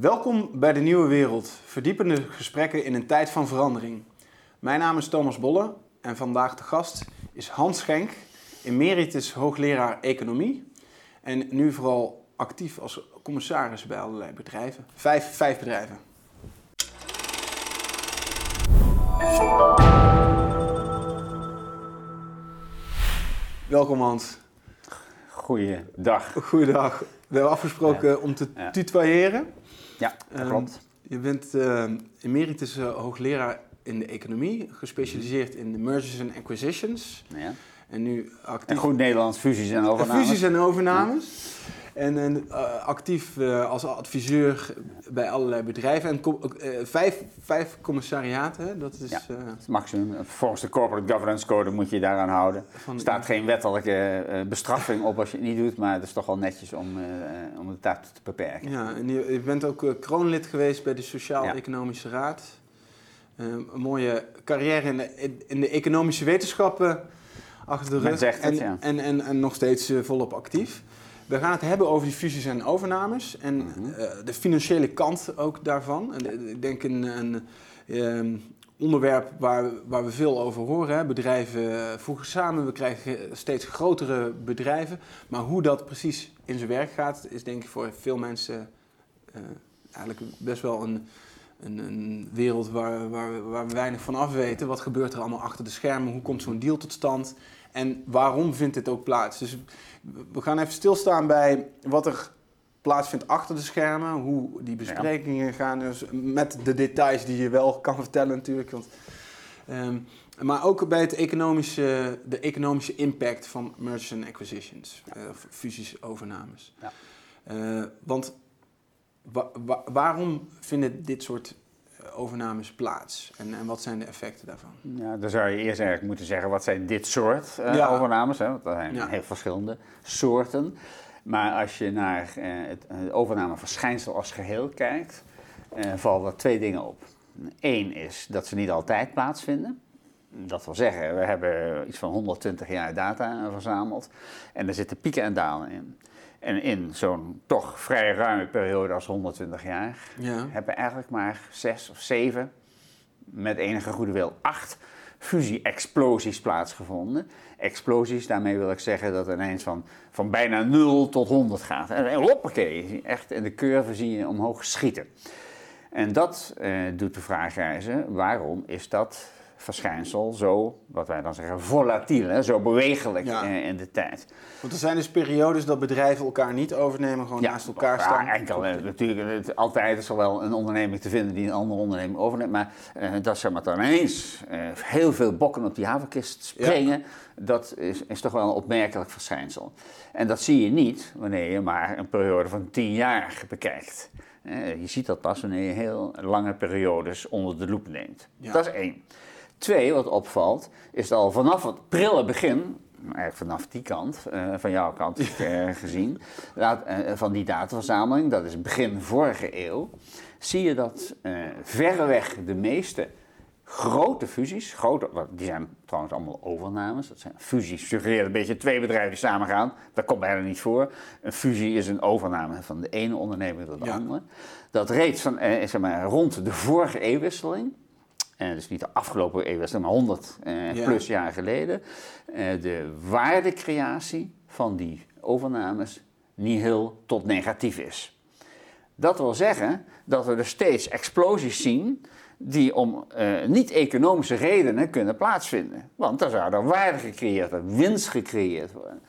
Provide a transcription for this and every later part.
Welkom bij de Nieuwe Wereld, verdiepende gesprekken in een tijd van verandering. Mijn naam is Thomas Bolle en vandaag de gast is Hans Schenk, emeritus hoogleraar economie en nu vooral actief als commissaris bij allerlei bedrijven. Vijf, vijf bedrijven. Welkom Hans. Goeiedag. Goeiedag. We hebben afgesproken om te Ja. tutoyeren. Ja, dat Ehm, klopt. Je bent eh, emeritus eh, hoogleraar in de economie, gespecialiseerd in mergers and acquisitions. Ja. En nu actief En goed Nederlands, fusies en in overnames. fusies en overnames. En, en, eh, actief eh, als adviseur bij allerlei bedrijven. En eh, vijf, vijf commissariaten, dat is Ja. Het maximum. Volgens de Corporate Governance Code moet je je daaraan houden. Er staat geen wettelijke bestraffing op als je het niet doet, maar het is toch wel netjes om, om het daar te beperken. Ja, en je, je bent ook kroonlid geweest bij de Sociaal-Economische Raad. Een mooie carrière in de, in de economische wetenschappen achter de rug. zegt het, en, ja. en, en, en nog steeds volop actief. We gaan het hebben over die fusies en overnames en Mhm. eh, de financiële kant ook daarvan. En, eh, ik denk een, een ehm, onderwerp waar, we- waar we veel over horen. Hè. Bedrijven eh, voegen samen, we krijgen steeds grotere bedrijven. Maar hoe dat precies in zijn werk gaat, is denk ik voor veel mensen eigenlijk best wel een, een, een wereld waar, waar, waar we weinig van af weten. Wat gebeurt er allemaal achter de schermen? Hoe komt zo'n deal tot stand? En waarom vindt dit ook plaats? Dus we gaan even stilstaan bij wat er plaatsvindt achter de schermen. Hoe die besprekingen gaan. Dus met de details die je wel kan vertellen natuurlijk. Want, ehm, maar ook bij het economische, de economische impact van mergers and acquisitions. eh, fusies, overnames. Ja. Eh, want wa- wa- waarom vinden dit soort overnames plaats? En, en wat zijn de effecten daarvan? Ja, dan zou je eerst eigenlijk moeten zeggen, wat zijn dit soort eh, Ja. overnames? Hè? Want er zijn Ja. heel verschillende soorten. Maar als je naar eh, het, het overnameverschijnsel als geheel kijkt, eh, vallen er twee dingen op. Eén is dat ze niet altijd plaatsvinden. Dat wil zeggen, we hebben iets van 120 jaar data eh, verzameld en er zitten pieken en dalen in. En in zo'n toch vrij ruime periode als 120 jaar Ja. hebben eigenlijk maar zes of zeven, met enige goede wil acht fusie-explosies plaatsgevonden. Explosies, daarmee wil ik zeggen dat het ineens van, van bijna 0 tot 100 gaat. En hoppakee, echt in de curve zie je omhoog schieten. En dat eh, doet de vraag reizen, waarom is dat verschijnsel zo, wat wij dan zeggen, volatiel, hè, zo bewegelijk Ja. in de tijd? Want er zijn dus periodes dat bedrijven elkaar niet overnemen, gewoon naast elkaar staan. Ja, enkel. eh, Natuurlijk, het, altijd is er wel een onderneming te vinden die een andere onderneming overneemt. Maar eh, dat zeg maar dan ineens eh, heel veel bokken op die havenkist springen, dat is, is toch wel een opmerkelijk verschijnsel. En dat zie je niet wanneer je maar een periode van tien jaar bekijkt. Eh, je ziet dat pas wanneer je heel lange periodes onder de loep neemt. Dat is één. Twee, wat opvalt, is al vanaf het prille begin, eigenlijk vanaf die kant, eh, van jouw kant eh, gezien, laat- eh, van die dataverzameling, dat is begin vorige eeuw, zie je dat verreweg de meeste grote fusies, grote, wat- die zijn trouwens allemaal overnames, dat zijn fusies, suggereert een beetje twee bedrijven die samengaan, dat komt bijna niet voor. Een fusie is een overname van de ene onderneming tot de Ja. andere. Dat reeds van, eh, zeg maar, rond de vorige eeuwwisseling, eh, dus niet de afgelopen eeuwwisseling, maar 100 eh, Ja. plus jaar geleden, eh, de waardecreatie van die overnames nihil tot negatief is. Dat wil zeggen dat we er steeds explosies zien die om eh, niet-economische redenen kunnen plaatsvinden. Want dan zou er waarde gecreëerd worden, winst gecreëerd worden.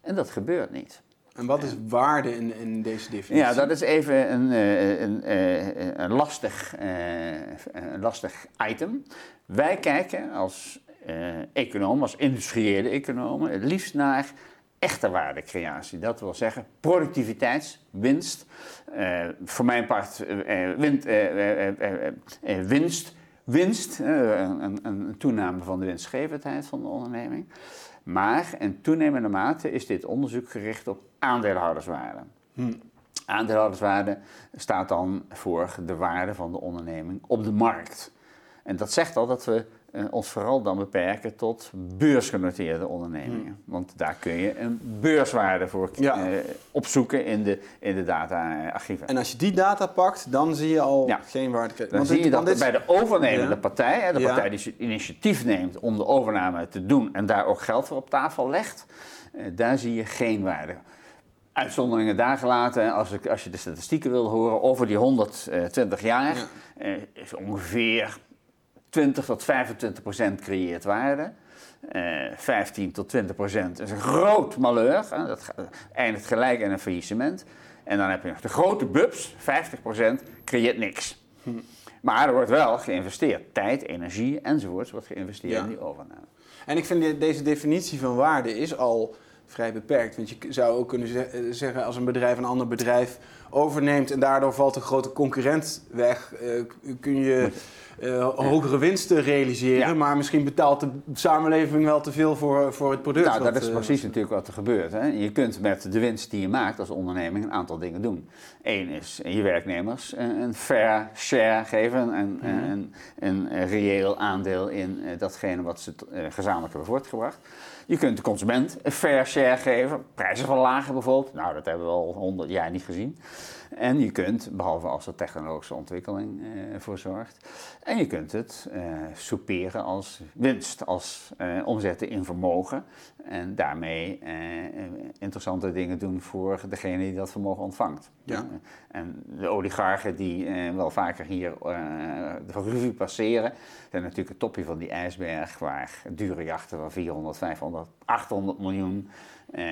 En dat gebeurt niet. En wat is waarde in, in deze definitie? Ja, dat is even een, eh, een, eh, een, lastig, eh, een lastig item. Wij kijken als econoom, als industriële economen, het liefst naar echte waardecreatie. Dat wil zeggen productiviteitswinst. Voor mijn part eh, winst, winst een toename van de winstgevendheid van de onderneming. Maar in toenemende mate is dit onderzoek gericht op aandeelhouderswaarde. Hm. Aandeelhouderswaarde staat dan voor de waarde van de onderneming op de markt. En dat zegt al dat we eh, ons vooral dan beperken tot beursgenoteerde ondernemingen. Want daar kun je een beurswaarde voor Ja. eh, opzoeken in de, in de data-archieven. En als je die data pakt, dan zie je al Ja. geen waarde. Dan Want zie je dat dit- bij de overnemende Ja. partij, hè, de partij die het initiatief neemt om de overname te doen en daar ook geld voor op tafel legt, eh, daar zie je geen waarde. Uitzonderingen daar gelaten, als, ik, als je de statistieken wil horen over die 120 jaar, Ja. eh, is ongeveer 20 tot 25 procent creëert waarde. Eh 15 tot 20 procent is een groot malheur. Hè, dat eindigt gelijk in een faillissement. En dan heb je nog de grote bubs, 50 procent, creëert niks. Maar er wordt wel geïnvesteerd. Tijd, energie enzovoorts wordt geïnvesteerd Ja. in die overname. En ik vind de- deze definitie van waarde is al vrij beperkt. Want je zou ook kunnen eh, zeggen als een bedrijf een ander bedrijf overneemt en daardoor valt een grote concurrent weg, eh, kun je eh, hogere winsten realiseren, Ja. maar misschien betaalt de samenleving wel te veel voor, voor het product. Nou, dat wat, is precies natuurlijk wat er gebeurt. Hè. Je kunt met de winst die je maakt als onderneming een aantal dingen doen. Eén is je werknemers een, fair share geven, een, Mhm. een, een, een reëel aandeel in datgene wat ze gezamenlijk hebben voortgebracht. Je kunt de consument een fair share geven, prijzen verlagen bijvoorbeeld. Nou, dat hebben we al honderd jaar niet gezien. En je kunt, behalve als er technologische ontwikkeling eh, voor zorgt, en je kunt het eh soeperen als winst, als eh, omzetten in vermogen. En daarmee eh, interessante dingen doen voor degene die dat vermogen ontvangt. Ja. Eh, en de oligarchen die eh, wel vaker hier eh, de revue passeren, zijn natuurlijk het topje van die ijsberg waar dure jachten van 400, 500, 800 miljoen eh,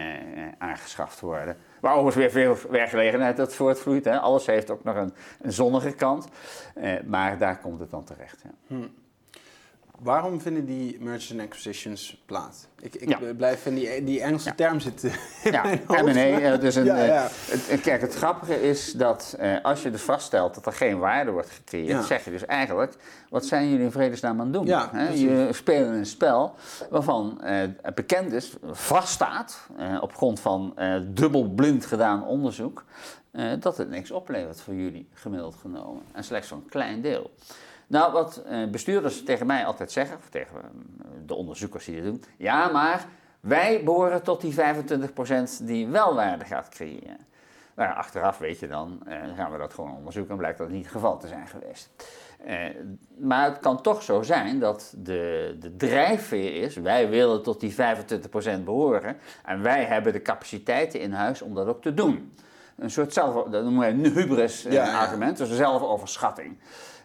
aangeschaft worden. Waar overigens weer veel werkgelegenheid uit voortvloeit. Hè. Alles heeft ook nog een, een zonnige kant. Eh, maar daar komt het dan terecht. Ja. Waarom vinden die mergers and acquisitions plaats? Ik, ik Ja. blijf in die, die Engelse Ja. term zitten Ja. M&A, eh, dus een, Ja, eh, het- kijk, het grappige is dat eh, als je dus vaststelt dat er geen waarde wordt gecreëerd, zeg je dus eigenlijk, wat zijn jullie in vredesnaam aan het doen? Ja, Hè? Je speelt een spel waarvan eh, bekend is, vaststaat, op grond van dubbelblind gedaan onderzoek, dat het niks oplevert voor jullie, gemiddeld genomen. En slechts zo'n klein deel. Nou, wat eh, bestuurders tegen mij altijd zeggen, of tegen eh, de onderzoekers die dit doen, ja, maar wij behoren tot die 25% die wel waarde gaat creëren. Nou, achteraf weet je dan, eh, gaan we dat gewoon onderzoeken en blijkt dat niet het geval te zijn geweest. Eh, maar het kan toch zo zijn dat de, de drijfveer is, wij willen tot die 25% behoren en wij hebben de capaciteiten in huis om dat ook te doen. Een soort zelf, dat noemen wij een hubris eh, Ja, ja. argument, dus een zelfoverschatting.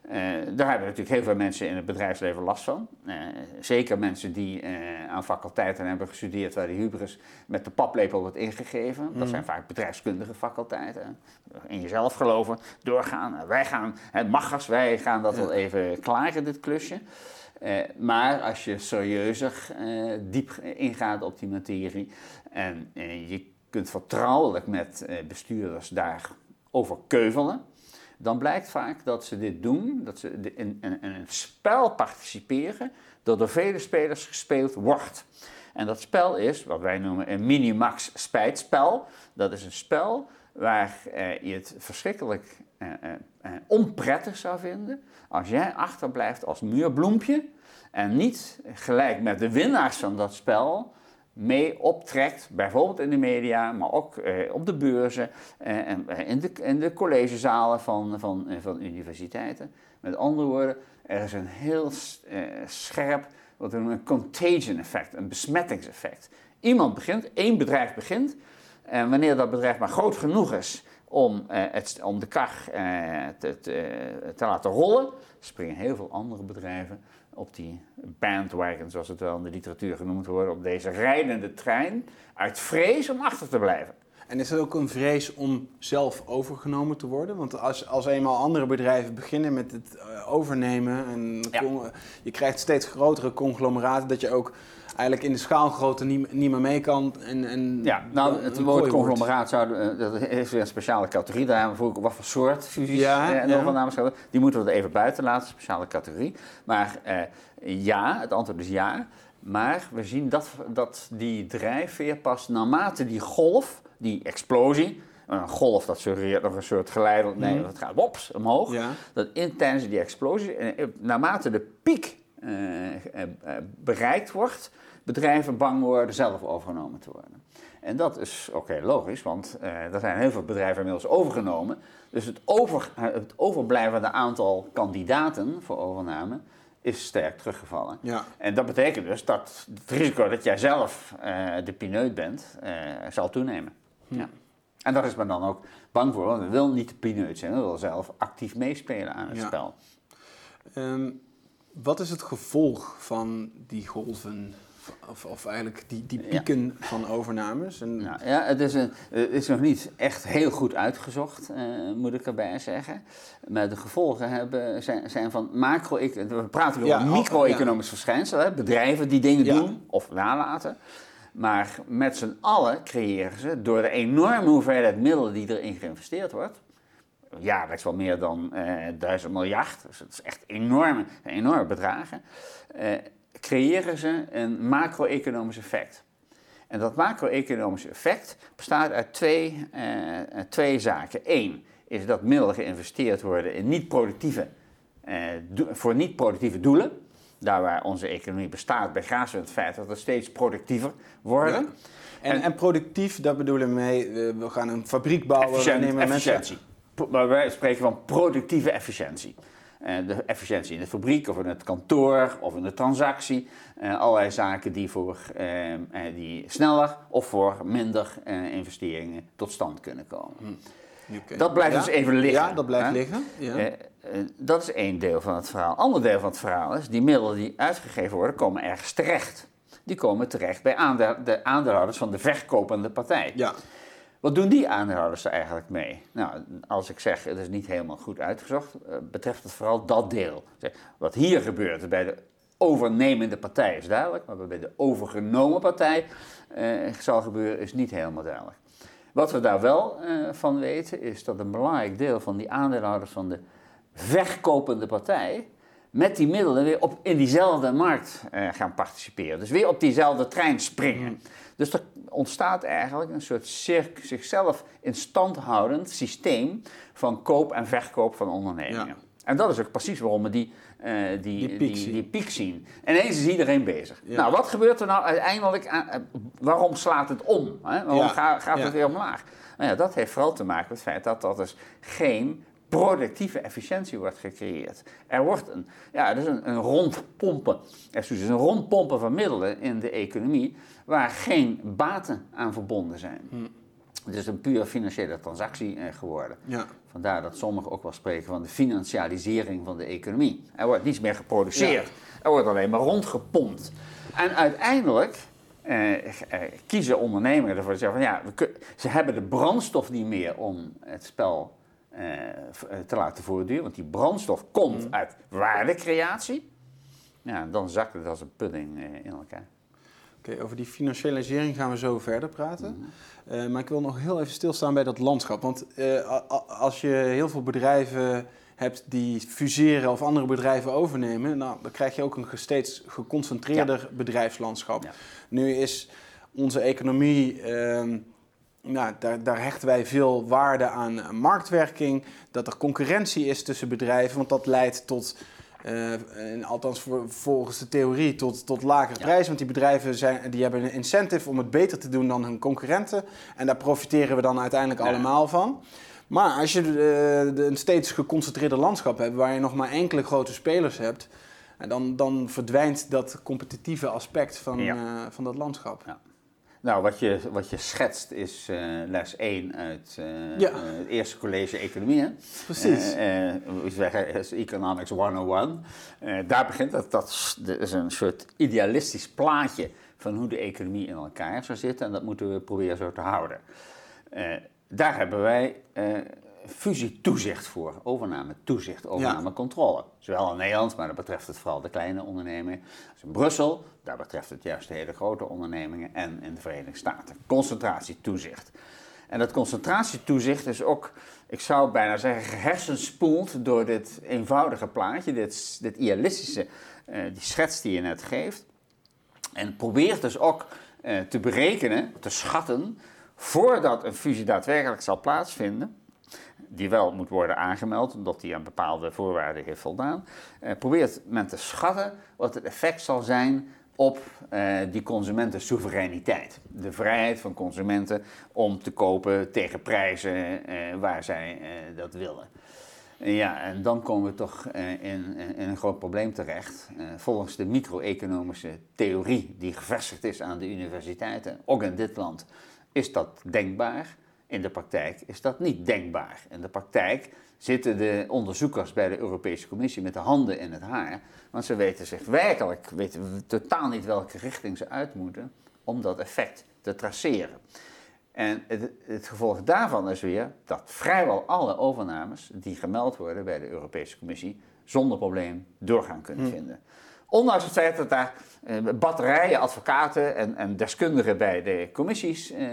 Eh, daar hebben natuurlijk heel veel mensen in het bedrijfsleven last van. Eh, zeker mensen die eh, aan faculteiten hebben gestudeerd waar de hubris met de paplepel wordt ingegeven. Dat zijn vaak bedrijfskundige faculteiten. In jezelf geloven, doorgaan. Wij gaan, het mag als wij gaan dat wel even klaren, dit klusje. Maar als je serieuzer eh, diep ingaat op die materie en je kunt vertrouwelijk met bestuurders daarover keuvelen, dan blijkt vaak dat ze dit doen, dat ze in een spel participeren dat door vele spelers gespeeld wordt. En dat spel is wat wij noemen een minimax spijtspel. Dat is een spel waar eh, je het verschrikkelijk eh, eh, eh, onprettig zou vinden als jij achterblijft als muurbloempje en niet gelijk met de winnaars van dat spel mee optrekt, bijvoorbeeld in de media, maar ook eh, op de beurzen eh, en eh, in, de, de collegezalen van, van, van universiteiten. Met andere woorden, er is een heel scherp, wat we noemen een contagion effect, een besmettingseffect. Iemand begint, één bedrijf begint, en wanneer dat bedrijf maar groot genoeg is om, het, om de kar te laten rollen, springen heel veel andere bedrijven op die bandwagon, zoals het wel in de literatuur genoemd wordt, op deze rijdende trein, uit vrees om achter te blijven. En is er ook een vrees om zelf overgenomen te worden? Want als, als eenmaal andere bedrijven beginnen met het eh, overnemen en Ja. je krijgt steeds grotere conglomeraten, dat je ook eigenlijk in de schaalgrootte niet, niet meer mee kan. En, en Ja, nou, het woord conglomeraat zou, eh, dat heeft weer een speciale categorie. Daar hebben we ook wat voor soort fusies Ja, eh, en ja. Die moeten we er even buiten laten, speciale categorie. Maar eh, ja, het antwoord is ja. Maar we zien dat, dat die drijfveer pas naarmate die golf, die explosie, een golf dat suggereert nog een soort geleidelijk, nee, het gaat wops omhoog. Ja. Dat in, tijdens die explosie, eh, naarmate de piek eh, bereikt wordt, bedrijven bang worden zelf overgenomen te worden. En dat is heel logisch, want er zijn heel veel bedrijven inmiddels overgenomen. Dus het, over, het overblijvende aantal kandidaten voor overname is sterk teruggevallen. Ja. En dat betekent dus dat het risico dat jij zelf de pineut bent, zal toenemen. Hm. Ja. En daar is men dan ook bang voor, want we willen niet de pineut zijn, we willen zelf actief meespelen aan het spel. Ehm, wat is het gevolg van die golven, of, of eigenlijk die, die pieken van overnames? En... Nou, ja, het is, een, het is nog niet echt heel goed uitgezocht, uh, moet ik erbij zeggen. Maar de gevolgen hebben, zijn, zijn van macro... We praten over micro-economisch verschijnselen, bedrijven die dingen doen of nalaten. Maar met z'n allen creëren ze, door de enorme hoeveelheid middelen die erin geïnvesteerd wordt, jaarlijks wel meer dan uh, duizend miljard, dus het is echt enorme, enorme bedragen, uh, creëren ze een macro-economisch effect. En dat macro-economische effect bestaat uit twee, uh, twee zaken. Eén is dat middelen geïnvesteerd worden in niet-productieve, voor niet-productieve doelen daar waar onze economie bestaat, begraven we het feit dat we steeds productiever worden. En, en, productief, daar bedoelen we mee, we gaan een fabriek bouwen. Efficiënt, nemen efficiëntie. Maar wij spreken van productieve efficiëntie. Uh, de efficiëntie in de fabriek of in het kantoor of in de transactie. Uh, allerlei zaken die, voor, uh, die sneller of voor minder investeringen tot stand kunnen komen. Hm. Dat blijft dus even liggen. Ja, dat blijft liggen. Ja. Eh, dat is één deel van het verhaal. Ander deel van het verhaal is, die middelen die uitgegeven worden, komen ergens terecht. Die komen terecht bij de aandeelhouders van de verkopende partij. Ja. Wat doen die aandeelhouders er eigenlijk mee? Nou, als ik zeg, het is niet helemaal goed uitgezocht, eh, betreft het vooral dat deel. Wat hier gebeurt bij de overnemende partij is duidelijk, maar wat bij de overgenomen partij eh, zal gebeuren is niet helemaal duidelijk. Wat we daar wel eh, van weten is dat een belangrijk deel van die aandeelhouders van de verkopende partij met die middelen weer op, in diezelfde markt uh, gaan participeren. Dus weer op diezelfde trein springen. Dus er ontstaat eigenlijk een soort zichzelf in stand houdend systeem van koop en verkoop van ondernemingen. En dat is ook precies waarom we die, uh, die, die, piek die, die, piek zien. En ineens is iedereen bezig. Nou, wat gebeurt er nou uiteindelijk? Aan, uh, waarom slaat het om? Hè? Waarom gaat, gaat het weer omlaag? Nou ja, dat heeft vooral te maken met het feit dat dat dus geen productieve efficiëntie wordt gecreëerd. Er wordt een, ja, dus een, een rondpompen, excuses, een rondpompen van middelen in de economie waar geen baten aan verbonden zijn. Hm. Het is een puur financiële transactie eh, geworden. Ja. Vandaar dat sommigen ook wel spreken van de financialisering van de economie. Er wordt niets meer geproduceerd, er wordt alleen maar rondgepompt. En uiteindelijk eh, eh, kiezen ondernemers ervoor te zeggen van ja, we ze hebben de brandstof niet meer om het spel te laten voortduren. Want die brandstof komt mm. uit waardecreatie. Ja, dan zakt het als een pudding eh, in elkaar. Oké, over die financialisering gaan we zo verder praten. Mm. maar ik wil nog heel even stilstaan bij dat landschap. Want als je heel veel bedrijven hebt die fuseren of andere bedrijven overnemen, nou, dan krijg je ook een steeds geconcentreerder bedrijfslandschap. Nu is onze economie. Ehm, nou, daar, daar, hechten wij veel waarde aan marktwerking, dat er concurrentie is tussen bedrijven, want dat leidt tot, uh, althans volgens de theorie, tot, tot lagere prijzen. Want die bedrijven zijn, die hebben een incentive om het beter te doen dan hun concurrenten. En daar profiteren we dan uiteindelijk allemaal van. Maar als je uh, een steeds geconcentreerde landschap hebt, waar je nog maar enkele grote spelers hebt, dan, dan verdwijnt dat competitieve aspect van, uh, van dat landschap. Ja. Nou, wat je, wat je schetst is uh, les 1 uit uh, ja. uh, het eerste college economie. Hè? Precies. we zeggen is Economics 101. daar begint dat. Dat is een soort idealistisch plaatje van hoe de economie in elkaar zou zitten. En dat moeten we proberen zo te houden. daar hebben wij fusietoezicht voor. Overname toezicht, overname controle. Zowel in Nederland, maar dat betreft het vooral de kleine ondernemingen. Dus in Brussel, daar betreft het juist de hele grote ondernemingen. En in de Verenigde Staten. Concentratietoezicht. En dat concentratietoezicht is ook, ik zou bijna zeggen, gehersenspoeld door dit eenvoudige plaatje, dit, dit idealistische, uh, die schets die je net geeft. En probeert dus ook uh, te berekenen, te schatten, voordat een fusie daadwerkelijk zal plaatsvinden, die wel moet worden aangemeld, omdat die aan bepaalde voorwaarden heeft voldaan, uh, probeert men te schatten wat het effect zal zijn op uh, die consumentensoevereiniteit. De vrijheid van consumenten om te kopen tegen prijzen uh, waar zij dat willen. Ja, en dan komen we toch in, in, een groot probleem terecht. volgens de micro-economische theorie die gevestigd is aan de universiteiten, ook in dit land, is dat denkbaar. In de praktijk is dat niet denkbaar. In de praktijk zitten de onderzoekers bij de Europese Commissie met de handen in het haar. Want ze weten zich werkelijk, weten totaal niet welke richting ze uit moeten om dat effect te traceren. En het, het, gevolg daarvan is weer dat vrijwel alle overnames die gemeld worden bij de Europese Commissie zonder probleem doorgaan kunnen hm. vinden. Ondanks het feit dat daar eh, batterijen advocaten en, en, deskundigen bij de commissies eh,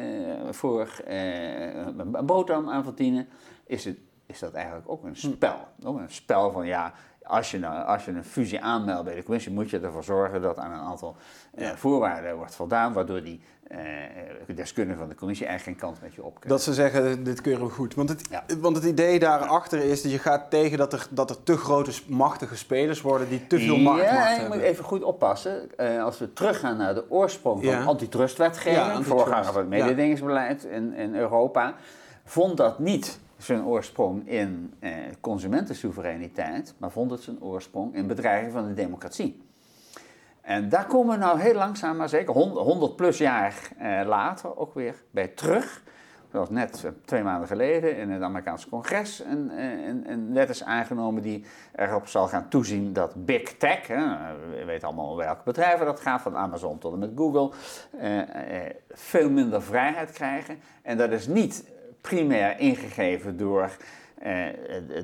voor eh, een boterham aan verdienen, is, het, is dat eigenlijk ook een spel. Ook een spel van ja, als je, nou, als je een fusie aanmeldt bij de commissie, moet je ervoor zorgen dat aan een aantal uh, voorwaarden wordt voldaan, waardoor die uh, deskundigen van de commissie eigenlijk geen kant met je op kunnen. Dat ze zeggen, dit keuren we goed. Want het, want het idee daarachter is dat je gaat tegen dat er, dat er te grote, machtige spelers worden die te veel macht, ja, je moet even goed oppassen. Uh, als we teruggaan naar de oorsprong van ja. antitrustwetgeving, ja, voorganger van het mededingingsbeleid in, in Europa, vond dat niet zijn oorsprong in eh, consumentensoevereiniteit, maar vond het zijn oorsprong in bedreiging van de democratie. En daar komen we nou heel langzaam, maar zeker 100 plus jaar eh, later ook weer bij terug. Zoals net eh, twee maanden geleden in het Amerikaanse congres een, eh, een, een, wet is aangenomen die erop zal gaan toezien dat big tech, hè, we weten allemaal welke bedrijven dat gaat, van Amazon tot en met Google, eh, eh, veel minder vrijheid krijgen. En dat is niet primair ingegeven door eh,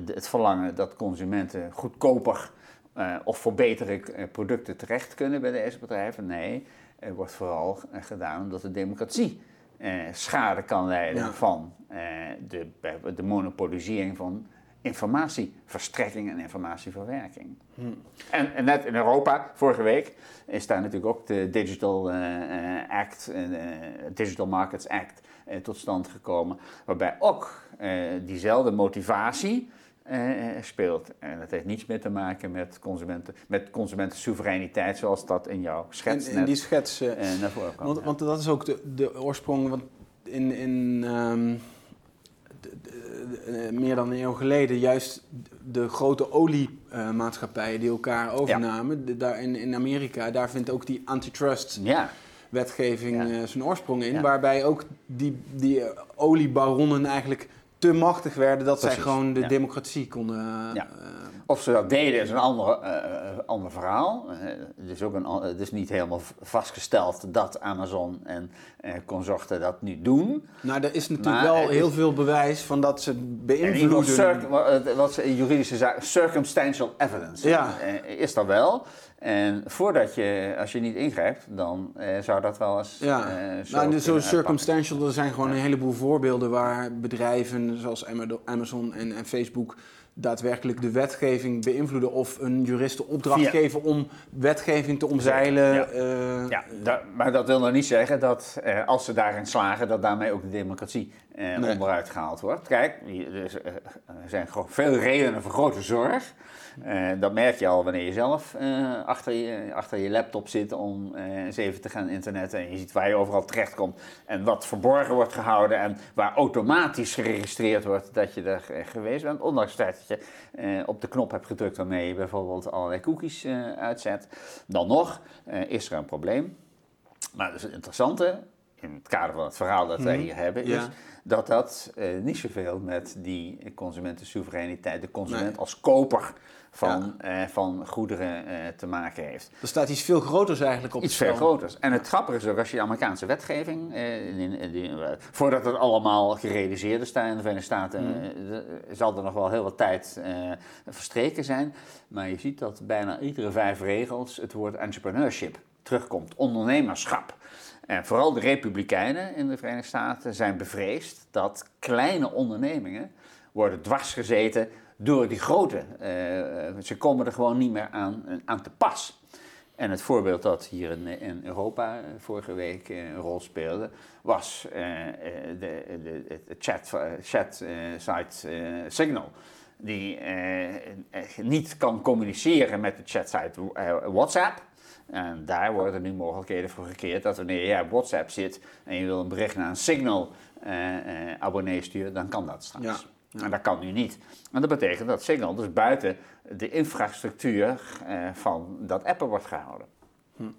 het, verlangen dat consumenten goedkoper uh, of voor betere eh, producten terecht kunnen bij deze bedrijven. Nee, het wordt vooral gedaan omdat de democratie schade kan leiden van de, de monopolisering van informatieverstrekking en informatieverwerking. Hm. En, en, net in Europa, vorige week, is daar natuurlijk ook de Digital Act, Digital Markets Act, eh, tot stand gekomen. Waarbij ook eh, diezelfde motivatie eh, speelt. En dat heeft niets meer te maken met, consumenten, met consumentensoevereiniteit, zoals dat in jouw schets in, in die schets, naar voren kwam. Want, want, dat is ook de, de oorsprong. Want in, in um, meer dan een eeuw geleden juist de grote oliemaatschappijen die elkaar overnamen. daar in, in Amerika, daar vindt ook die antitrust ja wetgeving ja. zijn oorsprong in. Waarbij ook die, die oliebaronnen eigenlijk te machtig werden dat zij gewoon de democratie konden. Ja. Uh, of ze dat deden is een ander, uh, ander verhaal. Uh, het, is ook een, het is niet helemaal vastgesteld dat Amazon en consorten dat nu doen. Nou, er is natuurlijk wel heel veel bewijs van dat ze beïnvloeden. wat ze in juridische zaken, circumstantial evidence ja. is er wel. En voordat je, als je niet ingrijpt, dan eh, zou dat wel eens. Ja, uh, zo nou, zo circumstantial, er zijn gewoon een heleboel voorbeelden waar bedrijven zoals Amazon en, en, Facebook daadwerkelijk de wetgeving beïnvloeden of een juristen opdracht geven om wetgeving te omzeilen. Ja, uh, ja maar dat wil nog niet zeggen dat als ze daarin slagen, dat daarmee ook de democratie nee. onderuit gehaald wordt. Kijk, er zijn veel redenen voor grote zorg. Uh, dat merk je al wanneer je zelf uh, achter, je, achter je laptop zit om uh, eens even te gaan internetten. En je ziet waar je overal terecht komt en wat verborgen wordt gehouden. En waar automatisch geregistreerd wordt dat je er geweest bent. Ondanks feit dat je op de knop hebt gedrukt waarmee je bijvoorbeeld allerlei cookies uitzet. Dan nog is er een probleem. Maar dus het interessante, in het kader van het verhaal dat wij mhm. hier hebben, is dat dat niet zoveel met die consumentensoevereiniteit, de consument als koper van, ja. uh, van goederen uh, te maken heeft. Er staat iets veel groters eigenlijk op Iets veel groters. En het grappige is ook als je de Amerikaanse wetgeving, in, in, in, voordat het allemaal gerealiseerd is daar in de Verenigde Staten, mm. zal er nog wel heel wat tijd verstreken zijn. Maar je ziet dat bijna iedere vijf regels het woord entrepreneurship terugkomt, ondernemerschap. En vooral de Republikeinen in de Verenigde Staten zijn bevreesd dat kleine ondernemingen worden dwarsgezeten door die grote. Uh, ze komen er gewoon niet meer aan, aan te pas. En het voorbeeld dat hier in, in Europa vorige week een rol speelde, was de, de, chat, chat site Signal die niet kan communiceren met de chatsite WhatsApp. En daar worden nu mogelijkheden voor gecreëerd dat wanneer je op WhatsApp zit en je wil een bericht naar een Signal uh, uh, abonnee sturen, dan kan dat straks. Ja. En dat kan nu niet. En dat betekent dat Signal dus buiten de infrastructuur uh, van dat appen wordt gehouden. Hm.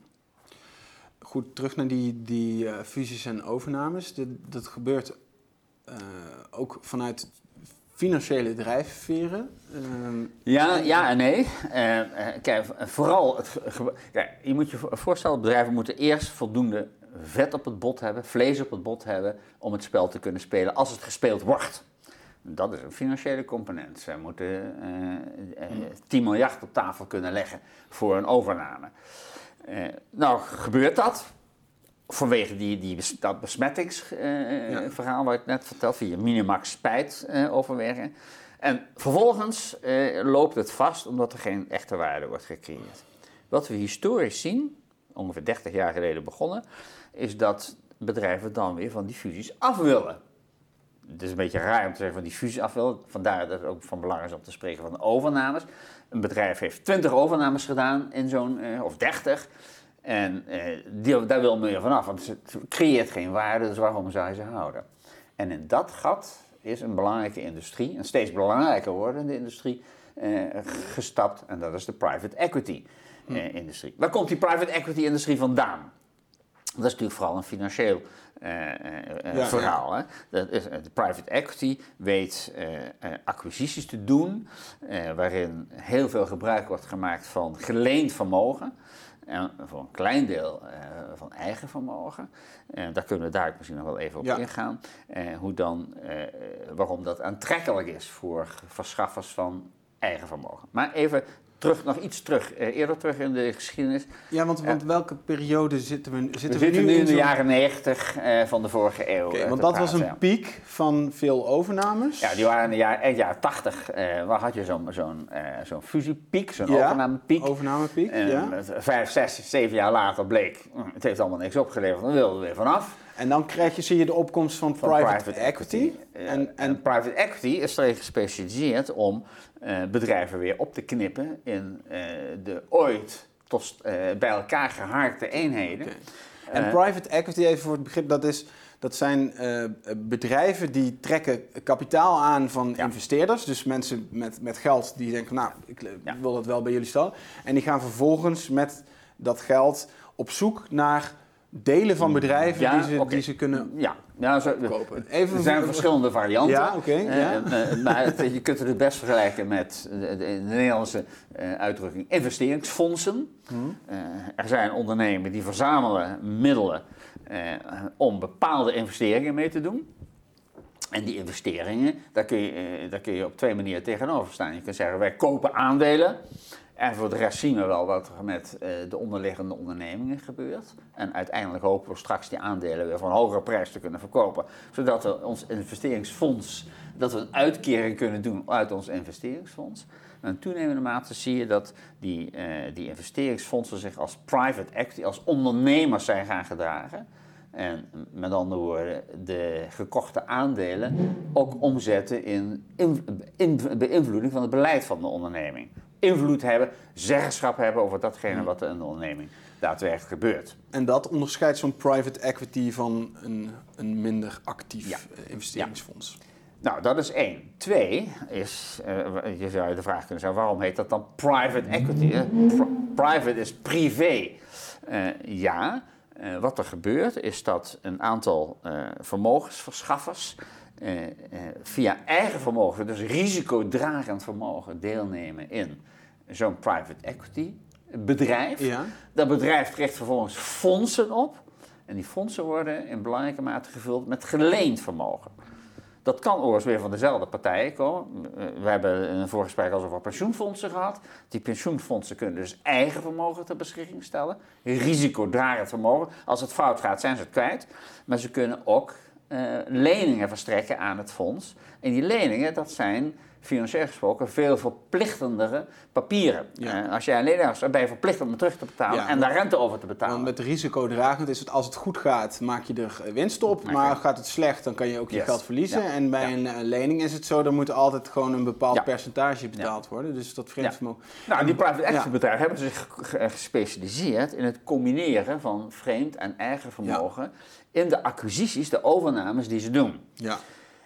Goed, terug naar die, die fusies en overnames. Dat, dat gebeurt ook vanuit financiële drijfveren? Ehm, ja, ja en nee. Uh, kijk, vooral, het, ja, je moet je voorstellen, bedrijven moeten eerst voldoende vet op het bot hebben, vlees op het bot hebben, om het spel te kunnen spelen als het gespeeld wordt. Dat is een financiële component. Zij moeten uh, uh, 10 miljard op tafel kunnen leggen voor een overname. nou, gebeurt dat? vanwege die, die, dat besmettingsverhaal uh, wat ik net vertelde, via Minimax spijt uh, overwegen. En vervolgens uh, loopt het vast omdat er geen echte waarde wordt gecreëerd. Wat we historisch zien, ongeveer 30 jaar geleden begonnen, is dat bedrijven dan weer van die fusies af willen. Het is een beetje raar om te zeggen van die fusies af willen. Vandaar dat het ook van belang is om te spreken van overnames. Een bedrijf heeft 20 overnames gedaan in zo'n, of 30. En eh, die, daar wil men van vanaf, want het creëert geen waarde, dus waarom zou je ze houden? En in dat gat is een belangrijke industrie, een steeds belangrijker wordende industrie, eh, gestapt. En dat is de private equity hm. eh, industrie. Waar komt die private equity industrie vandaan? Dat is natuurlijk vooral een financieel uh, uh, verhaal. Hè? Dat is, de private equity weet acquisities te doen, waarin heel veel gebruik wordt gemaakt van geleend vermogen. En voor een klein deel van eigen vermogen. Daar kunnen we daar misschien nog wel even op ingaan. Hoe dan, waarom dat aantrekkelijk is voor verschaffers van eigen vermogen. Maar even terug, nog iets terug, eh, eerder terug in de geschiedenis. Ja, want, want welke periode zitten we, zitten we, we zitten nu, in, de jaren 90 uh, van de vorige eeuw. Okay, want dat was een piek van veel overnames. Ja, die waren in de jaren, jaren 80. Uh, waar had je zo'n zo'n zo'n fusiepiek, zo'n ja, overnamepiek. Overnamepiek, ja. Vijf, zes, zeven jaar later bleek, hm, het heeft allemaal niks opgeleverd, dan wilden we weer vanaf. En dan krijg je, zie je de opkomst van, van private, equity. En, en, private equity is erin gespecialiseerd om bedrijven weer op te knippen in uh, de ooit tot, uh, bij elkaar gehaakte eenheden. En private equity, even voor het begrip, dat, is, dat zijn bedrijven die trekken kapitaal aan van investeerders. Dus mensen met, met geld die denken, nou, ik ja. wil dat wel bij jullie stellen. En die gaan vervolgens met dat geld op zoek naar delen van bedrijven die, ze, die ze kunnen ja. Ja, zo, kopen. Even er zijn verschillende varianten. Ja, oké. Okay, ja. uh, maar het, je kunt het best vergelijken met de, de Nederlandse uh, uitdrukking investeringsfondsen. Hmm. Uh, er zijn ondernemingen die verzamelen middelen om bepaalde investeringen mee te doen. En die investeringen, daar kun, je, daar kun je op twee manieren tegenover staan. Je kunt zeggen, wij kopen aandelen en voor de rest zien we wel wat er met uh, de onderliggende ondernemingen gebeurt. En uiteindelijk hopen we straks die aandelen weer een hogere prijs te kunnen verkopen. Zodat we ons investeringsfonds, dat we een uitkering kunnen doen uit ons investeringsfonds. En in toenemende mate zie je dat die, uh, die investeringsfondsen zich als private equity, als ondernemers zijn gaan gedragen. En met andere woorden, de gekochte aandelen ook omzetten in, in, in beïnvloeding van het beleid van de onderneming invloed hebben, zeggenschap hebben over datgene wat er in de onderneming daadwerkelijk gebeurt. En dat onderscheidt zo'n private equity van een, een minder actief ja. Eh, investeringsfonds? Ja. Nou, dat is één. Twee is, uh, je zou je de vraag kunnen stellen, waarom heet dat dan private equity? private is privé. Uh, ja, uh, wat er gebeurt is dat een aantal vermogensverschaffers via eigen vermogen, dus risicodragend vermogen, deelnemen in zo'n private equity bedrijf. Ja. Dat bedrijf trekt vervolgens fondsen op. En die fondsen worden in belangrijke mate gevuld met geleend vermogen. Dat kan overigens weer van dezelfde partijen komen. We hebben in een voorgesprek al over pensioenfondsen gehad. Die pensioenfondsen kunnen dus eigen vermogen ter beschikking stellen. Risicodragend vermogen. Als het fout gaat, zijn ze het kwijt. Maar ze kunnen ook leningen verstrekken aan het fonds. En die leningen, dat zijn financieel gesproken veel verplichtendere papieren. Ja. Eh, als jij een lening hebt, ben je verplicht om het terug te betalen Ja, en daar rente over te betalen. Want met risicodragend is het als het goed gaat, maak je er winst op. Maar gaat het slecht, dan kan je ook je geld verliezen. Ja. En bij een eh, lening is het zo, dan moet altijd gewoon een bepaald percentage betaald worden. Dus dat vreemd vermogen. Nou, die private equity bedrijven hebben zich ge- gespecialiseerd in het combineren van vreemd en eigen vermogen in de acquisities, de overnames die ze doen. Ja.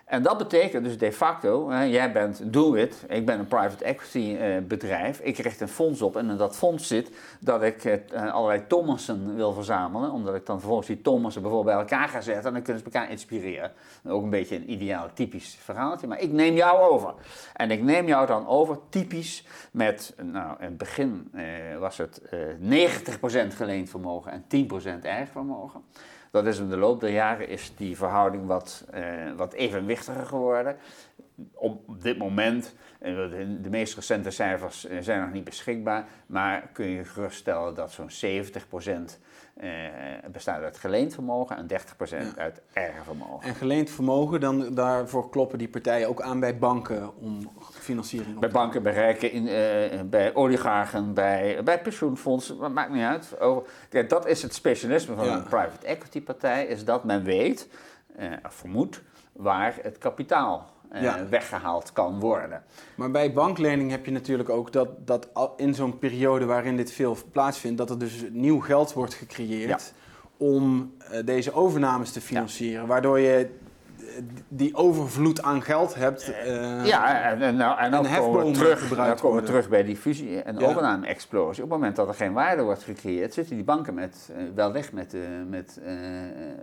En dat betekent dus de facto, hè, jij bent Doit, ik ben een private equity eh, bedrijf, ik richt een fonds op en in dat fonds zit dat ik eh, allerlei Thomassen wil verzamelen, omdat ik dan vervolgens die Thomassen bijvoorbeeld bij elkaar ga zetten en dan kunnen ze elkaar inspireren. Ook een beetje een ideaal typisch verhaaltje, maar ik neem jou over. En ik neem jou dan over typisch met, nou in het begin eh, was het eh 90% geleend vermogen en 10% eigen vermogen. Dat is in de loop der jaren is die verhouding wat, eh, wat evenwichtiger geworden. Op dit moment, eh, de, meest recente cijfers eh, zijn nog niet beschikbaar, maar kun je geruststellen dat zo'n 70% eh, bestaat uit geleend vermogen en 30% uit eigen vermogen. En geleend vermogen, dan, daarvoor kloppen die partijen ook aan bij banken om financiering Bij banken, bij rijken, in, eh, bij oligarchen, bij, bij pensioenfondsen, maakt niet uit. Dat is het specialisme van Ja. een private equity partij, is dat men weet, of vermoedt, waar het kapitaal eh, Ja. weggehaald kan worden. Maar bij banklening heb je natuurlijk ook dat, dat in zo'n periode waarin dit veel plaatsvindt, dat er dus nieuw geld wordt gecreëerd om deze overnames te financieren. Waardoor je die overvloed aan geld hebt. eh, ja, en, nou, en dan en komen we terug, dan komen we terug bij die fusie- en Ja. overname-explosie. Op het moment dat er geen waarde wordt gecreëerd, zitten die banken met, eh, wel weg met, eh, met eh,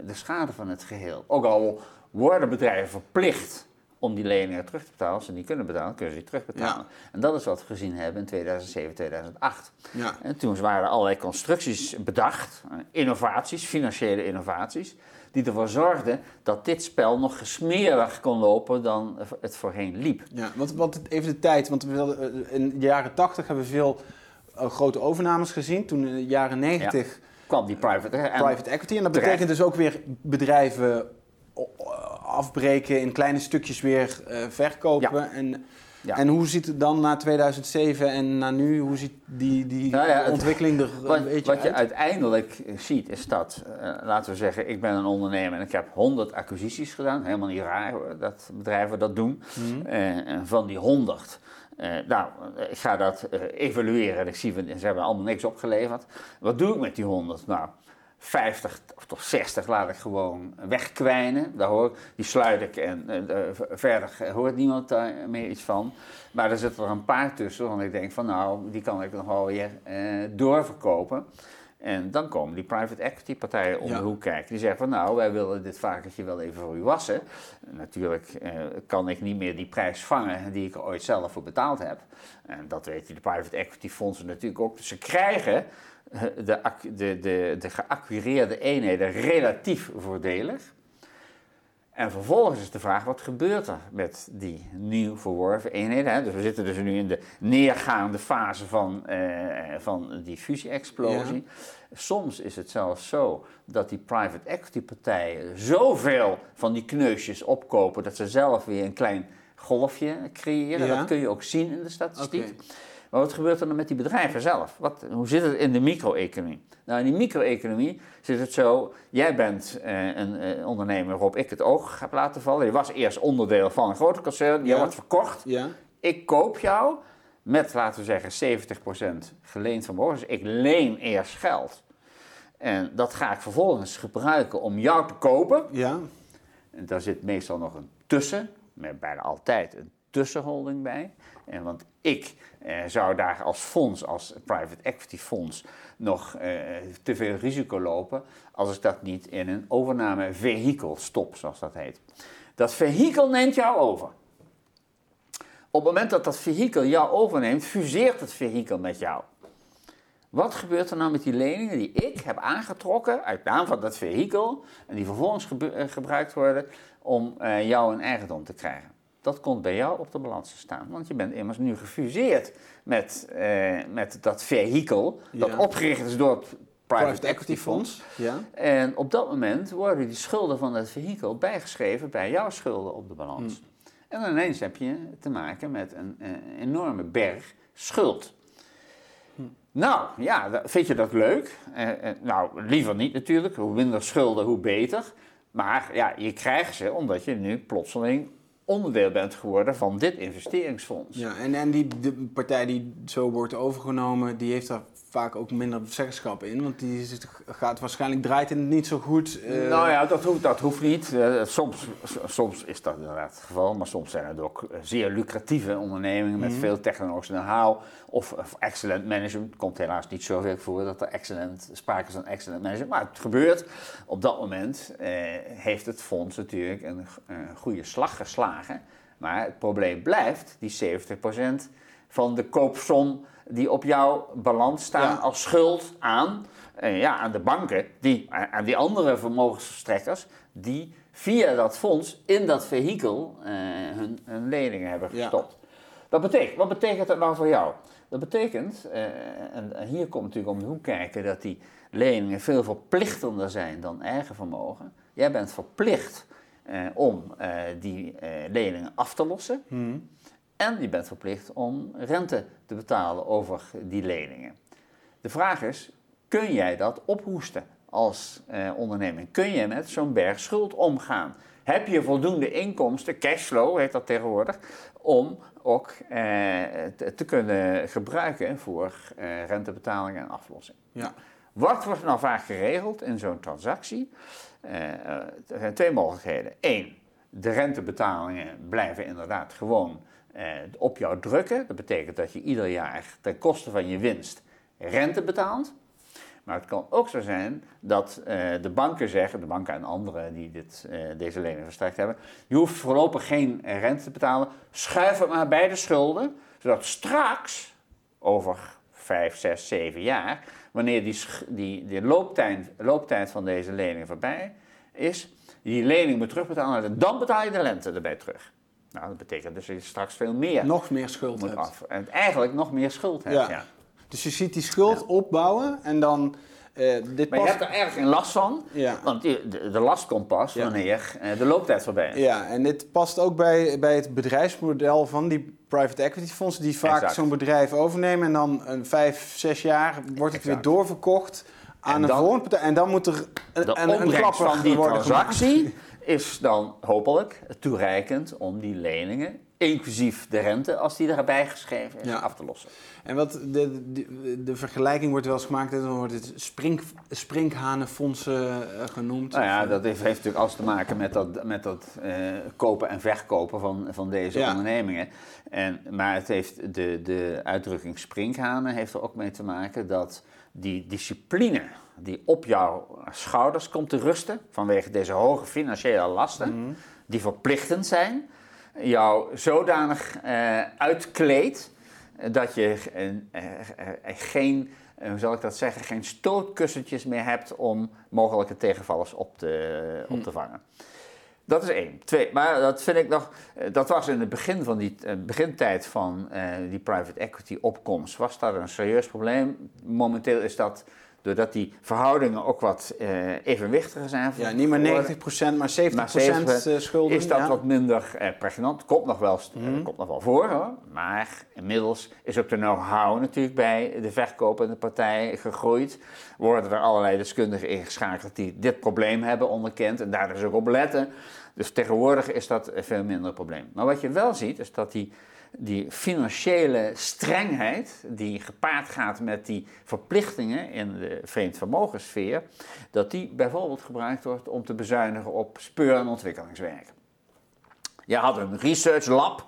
de schade van het geheel. Ook al worden bedrijven verplicht om die leningen terug te betalen. Als ze niet kunnen betalen, kunnen ze die terugbetalen. En dat is wat we gezien hebben in 2007, 2008. ja. En toen waren er allerlei constructies bedacht, eh, innovaties, financiële innovaties, die ervoor zorgden dat dit spel nog gesmeerder kon lopen dan het voorheen liep. Ja, want, want even de tijd, want we hadden, eh, in de jaren 80 hebben we veel eh, grote overnames gezien. Toen in de jaren 90 Kwam die private... En, private equity. En dat terecht. betekent dus ook weer bedrijven afbreken, in kleine stukjes weer eh, verkopen. En, Ja. en hoe ziet het dan na 2007 en na nu, hoe ziet die, die Nou ja, ontwikkeling er Wat, een beetje wat je uit? uiteindelijk ziet is dat, eh, laten we zeggen, ik ben een ondernemer en ik heb 100 acquisities gedaan. Helemaal niet raar dat bedrijven dat doen. Mhm. Eh, en van die 100, eh, nou, ik ga dat evalueren en ik zie, van, ze hebben allemaal niks opgeleverd. Wat doe ik met die 100? Nou, 50 of toch 60 laat ik gewoon wegkwijnen. Daar hoor, die sluit ik en eh, verder hoort niemand daar meer iets van. Maar er zitten er een paar tussen, want ik denk van nou, die kan ik nog wel weer eh, doorverkopen. En dan komen die private equity partijen om Ja. de hoek kijken. Die zeggen van nou, wij willen dit varkentje wel even voor u wassen. Natuurlijk eh, kan ik niet meer die prijs vangen die ik er ooit zelf voor betaald heb. En dat weten de private equity fondsen natuurlijk ook. Dus ze krijgen de, de, de, de geacquireerde eenheden relatief voordelig. En vervolgens is de vraag, wat gebeurt er met die nieuw verworven eenheden? Hè? Dus we zitten dus nu in de neergaande fase van, eh, van die fusie-explosie. Soms is het zelfs zo dat die private equity partijen zoveel van die kneusjes opkopen... dat ze zelf weer een klein golfje creëren. Ja. Dat kun je ook zien in de statistiek. Maar wat gebeurt er dan met die bedrijven zelf? Wat, hoe zit het in de micro-economie? Nou, in die micro-economie zit het zo: jij bent eh, een eh, ondernemer waarop ik het oog heb laten vallen. Je was eerst onderdeel van een grote concern, je Ja. wordt verkocht. Ja, Ik koop jou met, laten we zeggen, 70% geleend vermogen. Dus ik leen eerst geld. En dat ga ik vervolgens gebruiken om jou te kopen. ja, En daar zit meestal nog een tussen, met bijna altijd een tussenholding bij. En want ik eh, zou daar als fonds, als private equity fonds, nog eh, te veel risico lopen als ik dat niet in een overnamevehikel stop, zoals dat heet. Dat vehikel neemt jou over. Op het moment dat dat vehikel jou overneemt, fuseert het vehikel met jou. Wat gebeurt er nou met die leningen die ik heb aangetrokken uit naam van dat vehikel en die vervolgens eh, gebruikt worden om jou een eigendom te krijgen? Dat komt bij jou op de balans te staan, want je bent immers nu gefuseerd met, eh, met dat vehikel dat Ja. opgericht is door het private, private equity fonds. Ja, En op dat moment worden die schulden van dat vehikel bijgeschreven bij jouw schulden op de balans. Hmm. En dan ineens heb je te maken met een, eh, enorme berg schuld. Hm. Nou, ja, vind je dat leuk? Eh, eh, nou, liever niet natuurlijk. Hoe minder schulden, hoe beter. Maar ja, je krijgt ze omdat je nu plotseling onderdeel bent geworden van dit investeringsfonds. Ja, en, en die de partij die zo wordt overgenomen, die heeft daar vaak ook minder zeggenschap in. Want die gaat waarschijnlijk draait het niet zo goed. Uh... Nou ja, dat hoeft, dat hoeft niet. Uh, soms, soms is dat inderdaad het geval. Maar soms zijn het ook zeer lucratieve ondernemingen met mm veel technologische know-how. Of, of, excellent management. Het komt helaas niet zoveel voor dat er excellent, sprake is van excellent management. Maar het gebeurt. Op dat moment uh, heeft het fonds natuurlijk een, een goede slag geslagen. Maar het probleem blijft, die 70% van de koopsom die op jouw balans staan als schuld aan, eh, ja, aan de banken, die, aan die andere vermogensverstrekkers, die via dat fonds in dat vehikel eh, hun, hun, leningen hebben gestopt. Dat betekent, wat betekent dat nou voor jou? Dat betekent, eh, en hier komt natuurlijk om de hoek kijken, dat die leningen veel verplichtender zijn dan eigen vermogen. Jij bent verplicht om die leningen af te lossen. Hmm. En je bent verplicht om rente te betalen over die leningen. De vraag is, kun jij dat ophoesten als eh, onderneming? Kun je met zo'n berg schuld omgaan? Heb je voldoende inkomsten, cashflow heet dat tegenwoordig, om ook eh, te, te, kunnen gebruiken voor eh, rentebetalingen en aflossing? Ja. Wat wordt nou vaak geregeld in zo'n transactie? Eh, er zijn twee mogelijkheden. Eén, de rentebetalingen blijven inderdaad gewoon eh, op jou drukken. Dat betekent dat je ieder jaar ten koste van je winst rente betaalt. Maar het kan ook zo zijn dat uh, de banken zeggen, de banken en anderen die dit, uh, deze lening verstrekt hebben, je hoeft voorlopig geen rente te betalen, schuif het maar bij de schulden, zodat straks, over 5, 6, 7 jaar, wanneer die, die, die looptijd, looptijd van deze lening voorbij is, die lening moet terugbetalen en dan betaal je de rente erbij terug. Nou, dat betekent dus dat je straks veel meer... Nog meer schuld hebt. Af. En eigenlijk nog meer schuld hebt, ja. Dus je ziet die schuld opbouwen en dan... Uh, dit maar je hebt er eigenlijk geen last van, ja. want de, de, last komt pas wanneer uh, de looptijd voorbij is. Ja, en dit past ook bij, bij het bedrijfsmodel van die private equity fondsen, die vaak zo'n bedrijf overnemen en dan een vijf, zes jaar wordt het weer doorverkocht aan een volgende partij. En dan moet er een, de een, een van die transactie is dan hopelijk toereikend om die leningen, inclusief de rente, als die erbij geschreven is, af te lossen. En wat de, de, de, vergelijking wordt wel eens gemaakt, dan wordt het spring, sprinkhanenfondsen uh, genoemd. Nou ja, dat heeft, heeft, natuurlijk alles te maken met dat, met dat uh, kopen en verkopen van, van deze ondernemingen. En, maar het heeft de, de uitdrukking sprinkhanen heeft er ook mee te maken dat die discipline die op jouw schouders komt te rusten vanwege deze hoge financiële lasten, mhm. die verplichtend zijn, jou zodanig uh, uitkleedt dat je uh, geen, hoe zal ik dat zeggen, geen stootkussentjes meer hebt om mogelijke tegenvallers op te, op te mhm. vangen. Dat is één. Twee, maar dat vind ik nog, dat was in het begin van die begintijd van die private equity opkomst, was dat een serieus probleem. Momenteel is dat doordat die verhoudingen ook wat uh, evenwichtiger zijn. Ja, niet meer 90%, maar 70%, maar 70 eh, schulden. Is dat wat minder uh, pregnant? Komt nog, wel, mm. komt nog wel voor hoor. Maar inmiddels is ook de know-how natuurlijk bij de verkopende partij gegroeid. Worden er allerlei deskundigen ingeschakeld die dit probleem hebben onderkend en daar dus ook op letten. Dus tegenwoordig is dat veel minder een probleem. Maar wat je wel ziet is dat die die financiële strengheid die gepaard gaat met die verplichtingen in de vreemd vermogenssfeer, dat die bijvoorbeeld gebruikt wordt om te bezuinigen op speur- en ontwikkelingswerk. Je had een research lab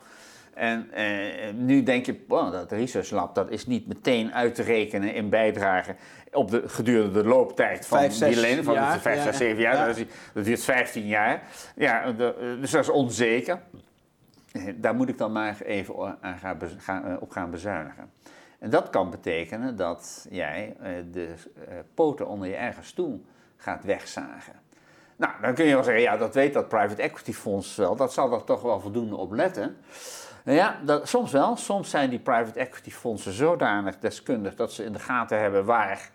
en eh, nu denk je, oh, dat research lab dat is niet meteen uit te rekenen in bijdrage op de gedurende de looptijd van die lening, van jaar, 5, 6, 7 jaar, dat duurt 15 jaar. Ja, dus dat is onzeker. Daar moet ik dan maar even aan gaan, eh, op gaan bezuinigen. En dat kan betekenen dat jij eh, de eh, poten onder je eigen stoel gaat wegzagen. Nou, dan kun je wel zeggen, ja, dat weet dat private equity fonds wel, dat zal er toch wel voldoende op letten. Nou ja, dat, soms wel. Soms zijn die private equity fondsen zodanig deskundig dat ze in de gaten hebben waar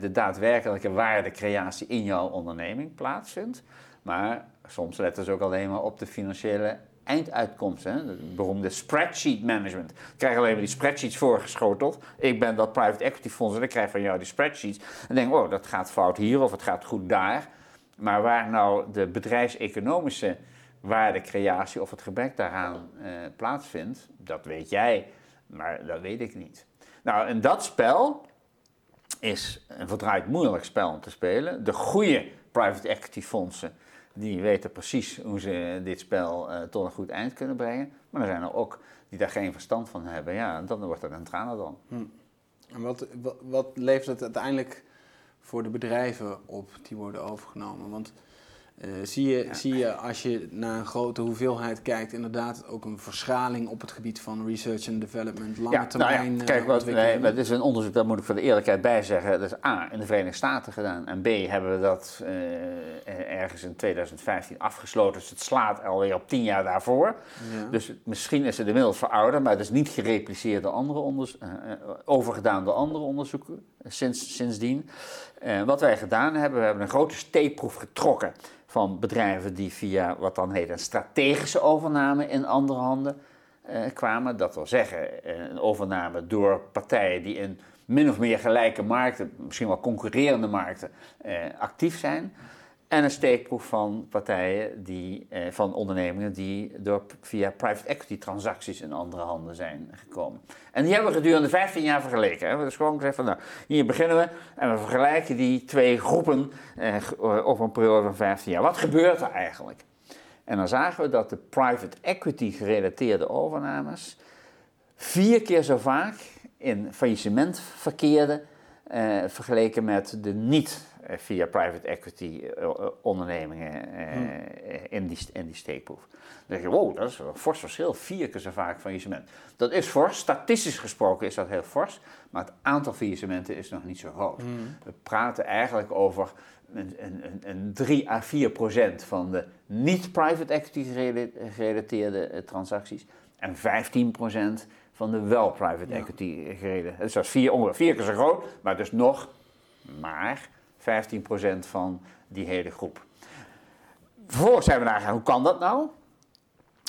de daadwerkelijke waardecreatie in jouw onderneming plaatsvindt. Maar soms letten ze ook alleen maar op de financiële einduitkomst, hè, het beroemde spreadsheet management. Ik krijg alleen maar die spreadsheets voorgeschoteld. Ik ben dat private equity fonds en ik krijg van jou die spreadsheets. En denk, oh, dat gaat fout hier of het gaat goed daar. Maar waar nou de bedrijfseconomische waardecreatie of het gebrek daaraan eh, plaatsvindt, dat weet jij, maar dat weet ik niet. Nou, en dat spel is een verdraaid moeilijk spel om te spelen. De goede private equity fondsen die weten precies hoe ze dit spel uh, tot een goed eind kunnen brengen. Maar er zijn er ook die daar geen verstand van hebben. Ja, dan wordt het een dan. Hm. En wat, wat, wat levert het uiteindelijk voor de bedrijven op die worden overgenomen? Want uh, zie, je, zie je als je naar een grote hoeveelheid kijkt, inderdaad ook een verschaling op het gebied van research and development, lange ja, termijn. Nou ja, kijk, wat, nee, dit is een onderzoek, dat moet ik voor de eerlijkheid bij zeggen. Dat is A, in de Verenigde Staten gedaan. En B, hebben we dat uh, ergens in 2015 afgesloten. Dus het slaat alweer op tien jaar daarvoor. Dus misschien is het inmiddels verouderd, maar het is niet gerepliceerd door andere onderzoeken, uh, overgedaan door andere onderzoeken sinds, sindsdien. wat wij gedaan hebben, we hebben een grote steekproef getrokken van bedrijven die via wat dan heet een strategische overname in andere handen eh, kwamen. Dat wil zeggen, eh, een overname door partijen die in min of meer gelijke markten, misschien wel concurrerende markten, eh, actief zijn. En een steekproef van partijen, die, eh, van ondernemingen die door, via private equity transacties in andere handen zijn gekomen. En die hebben we gedurende 15 jaar vergeleken. We hebben dus gewoon gezegd van nou, hier beginnen we en we vergelijken die twee groepen eh, over een periode van 15 jaar. Wat gebeurt er eigenlijk? En dan zagen we dat de private equity gerelateerde overnames vier keer zo vaak in faillissement verkeerden eh, vergeleken met de niet eh, via private equity eh, eh, ondernemingen hmm. in, die, in die steekproef. Dan denk je, wow, dat is een fors verschil, vier keer zo vaak faillissement. Dat is fors, statistisch gesproken is dat heel fors, maar het aantal faillissementen is nog niet zo groot. Hmm. We praten eigenlijk over een, een, een 3 à 4 procent van de niet-private equity gerelateerde transacties en 15 procent van de wel private equity gerelateerde. Dus dat is vier, ongeveer vier keer zo groot, maar dus nog maar 15% van die hele groep. Vervolgens zijn we nagegaan, hoe kan dat nou?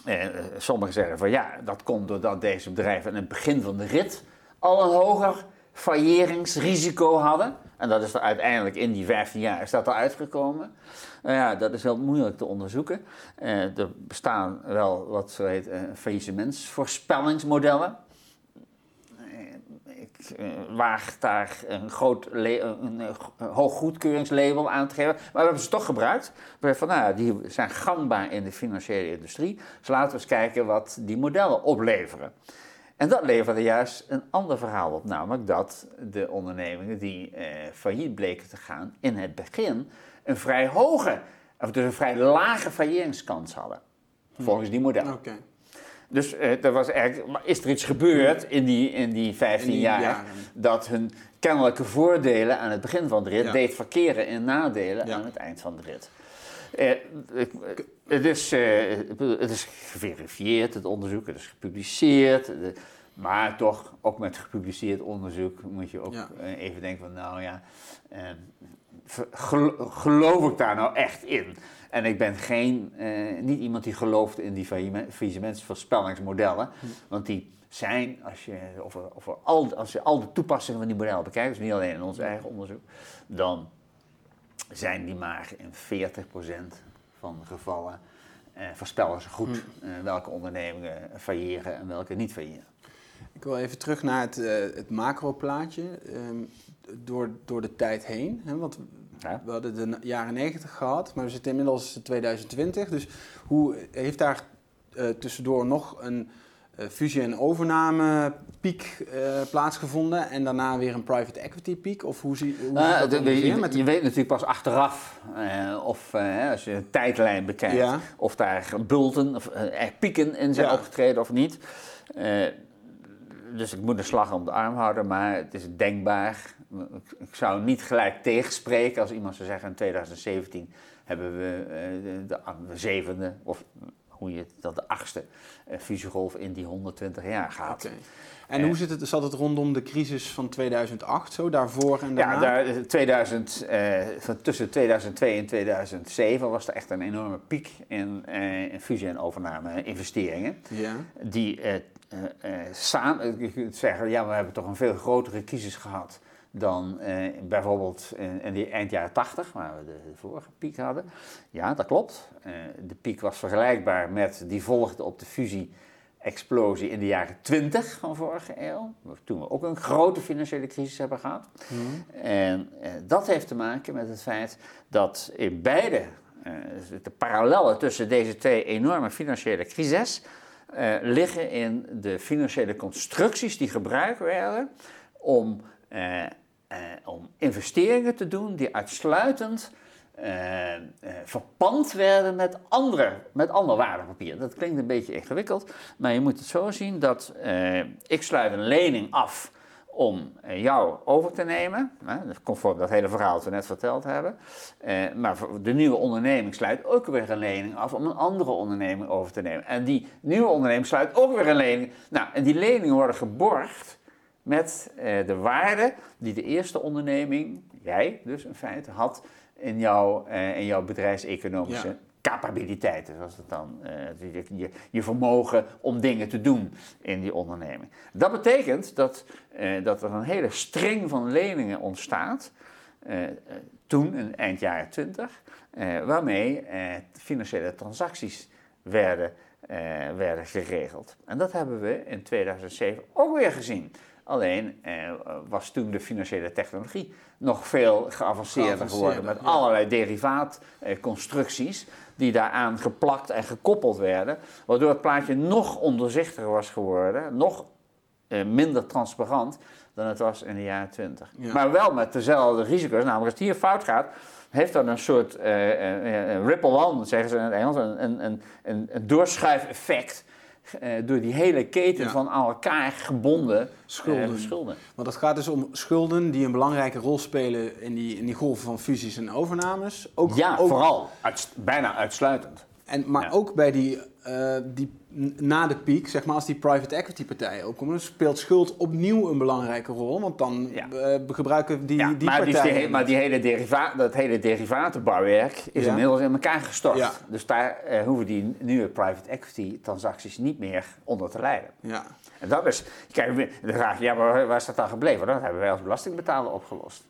Eh, sommigen zeggen van ja, dat komt doordat deze bedrijven in het begin van de rit al een hoger failleringsrisico hadden. En dat is er uiteindelijk in die 15 jaar is dat eruit gekomen. Nou ja, dat is heel moeilijk te onderzoeken. Eh, er bestaan wel wat zo heet faillissementsvoorspellingsmodellen ik uh, waag daar een groot een, hoog goedkeuringslabel aan te geven. Maar we hebben ze toch gebruikt. We van, nou, die zijn gangbaar in de financiële industrie. Dus laten we eens kijken wat die modellen opleveren. En dat leverde juist een ander verhaal op. Namelijk dat de ondernemingen die eh, failliet bleken te gaan in het begin een vrij hoge, of dus een vrij lage faillitingskans hadden. Volgens die modellen. Dus uh, er was eigenlijk, is er iets gebeurd in die, in die 15 jaar dat hun kennelijke voordelen aan het begin van de rit deed verkeren in nadelen aan het eind van de rit. Uh, het, is, uh, het is geverifieerd, het onderzoek, het is gepubliceerd. maar toch, ook met gepubliceerd onderzoek moet je ook even denken van, nou ja, geloof ik daar nou echt in? En ik ben geen, uh, niet iemand die gelooft in die faillissementsvoorspellingsmodellen. Hm. Want die zijn, als je, over, over al, als je al de toepassingen van die modellen bekijkt, dus niet alleen in ons eigen onderzoek, dan zijn die maar in 40% van de gevallen eh, voorspellen ze goed hm. eh, welke ondernemingen failleren en welke niet failleren. Ik wil even terug naar het, uh, het macroplaatje. Um, door, door de tijd heen. Hè? Want we hadden de jaren 90 gehad, maar we zitten inmiddels in 2020. Dus hoe heeft daar uh, tussendoor nog een uh, fusie- en overname piek uh, plaatsgevonden en daarna weer een private equity piek? Of hoe zie hoe nou, dat je, je, je, weet natuurlijk pas achteraf, of als je een tijdlijn bekijkt, of daar bulten of pieken in zijn opgetreden of niet dus ik moet een slag om de arm houden, maar het is denkbaar. Ik zou niet gelijk tegenspreken als iemand zou zeggen in 2017 hebben we eh, de, de zevende of hoe je dat de achtste uh, fusiegolf in die 120 jaar gaat. Okay. En hoe zit het, zat het rondom de crisis van 2008 zo, daarvoor en daarna? Ja, daar, 2000, uh, van tussen 2002 en 2007 was er echt een enorme piek in, in fusie- en overname-investeringen. Ja. Die samen, je kunt zeggen, ja, we hebben toch een veel grotere crisis gehad dan eh, bijvoorbeeld in, in die eind jaren 80, waar we de, de, vorige piek hadden. Ja, dat klopt. Eh, de piek was vergelijkbaar met die volgde op de fusie-explosie in de jaren 20 van vorige eeuw. Toen we ook een grote financiële crisis hebben gehad. Mhm. En eh, dat heeft te maken met het feit dat in beide, eh, de parallellen tussen deze twee enorme financiële crises, eh, liggen in de financiële constructies die gebruikt werden om uh, om investeringen te doen die uitsluitend uh, verpand werden met, andere, met ander waardepapier. Dat klinkt een beetje ingewikkeld, maar je moet het zo zien dat ik sluit een lening af om jou over te nemen, conform dat hele verhaal dat we net verteld hebben. maar de nieuwe onderneming sluit ook weer een lening af om een andere onderneming over te nemen. En die nieuwe onderneming sluit ook weer een lening. Nou, en die leningen worden geborgd met uh, de waarde die de eerste onderneming, jij dus in feite, had in, jouw uh, in jouw bedrijfseconomische ja. capabiliteiten, zoals het dan, uh, je, je, vermogen om dingen te doen in die onderneming. Dat betekent dat, dat er een hele string van leningen ontstaat, toen, in eind jaren 20, waarmee financiële transacties werden, werden geregeld. En dat hebben we in 2007 ook weer gezien. Alleen eh, was toen de financiële technologie nog veel geavanceerder geworden. Met allerlei derivaatconstructies die daaraan geplakt en gekoppeld werden. Waardoor het plaatje nog onderzichtiger was geworden. Nog eh, minder transparant dan het was in de jaren 20. Maar wel met dezelfde risico's. Namelijk als het hier fout gaat, heeft dat een soort uh, ripple-on, zeggen ze in het Engels. Een, een, een, een doorschuifeffect uh, door die hele keten ja. van aan elkaar gebonden schulden. Uh, schulden. Want het gaat dus om schulden die een belangrijke rol spelen in die, in die golven van fusies en overnames. Ook, ja, ook, vooral. Uit, bijna uitsluitend. En, maar ja. ook bij die, uh, die na de piek, zeg maar, als die private equity partijen opkomen, speelt schuld opnieuw een belangrijke rol. Want dan ja. uh, gebruiken die, ja, die maar partijen... Die, maar die hele deriva dat hele derivatenbouwwerk is ja. inmiddels in elkaar gestort. Dus daar uh, hoeven die nieuwe private equity transacties niet meer onder te lijden. Ja. En dat is, kijk, de vraag, ja, maar waar is dat dan gebleven? Dat hebben wij als belastingbetaler opgelost.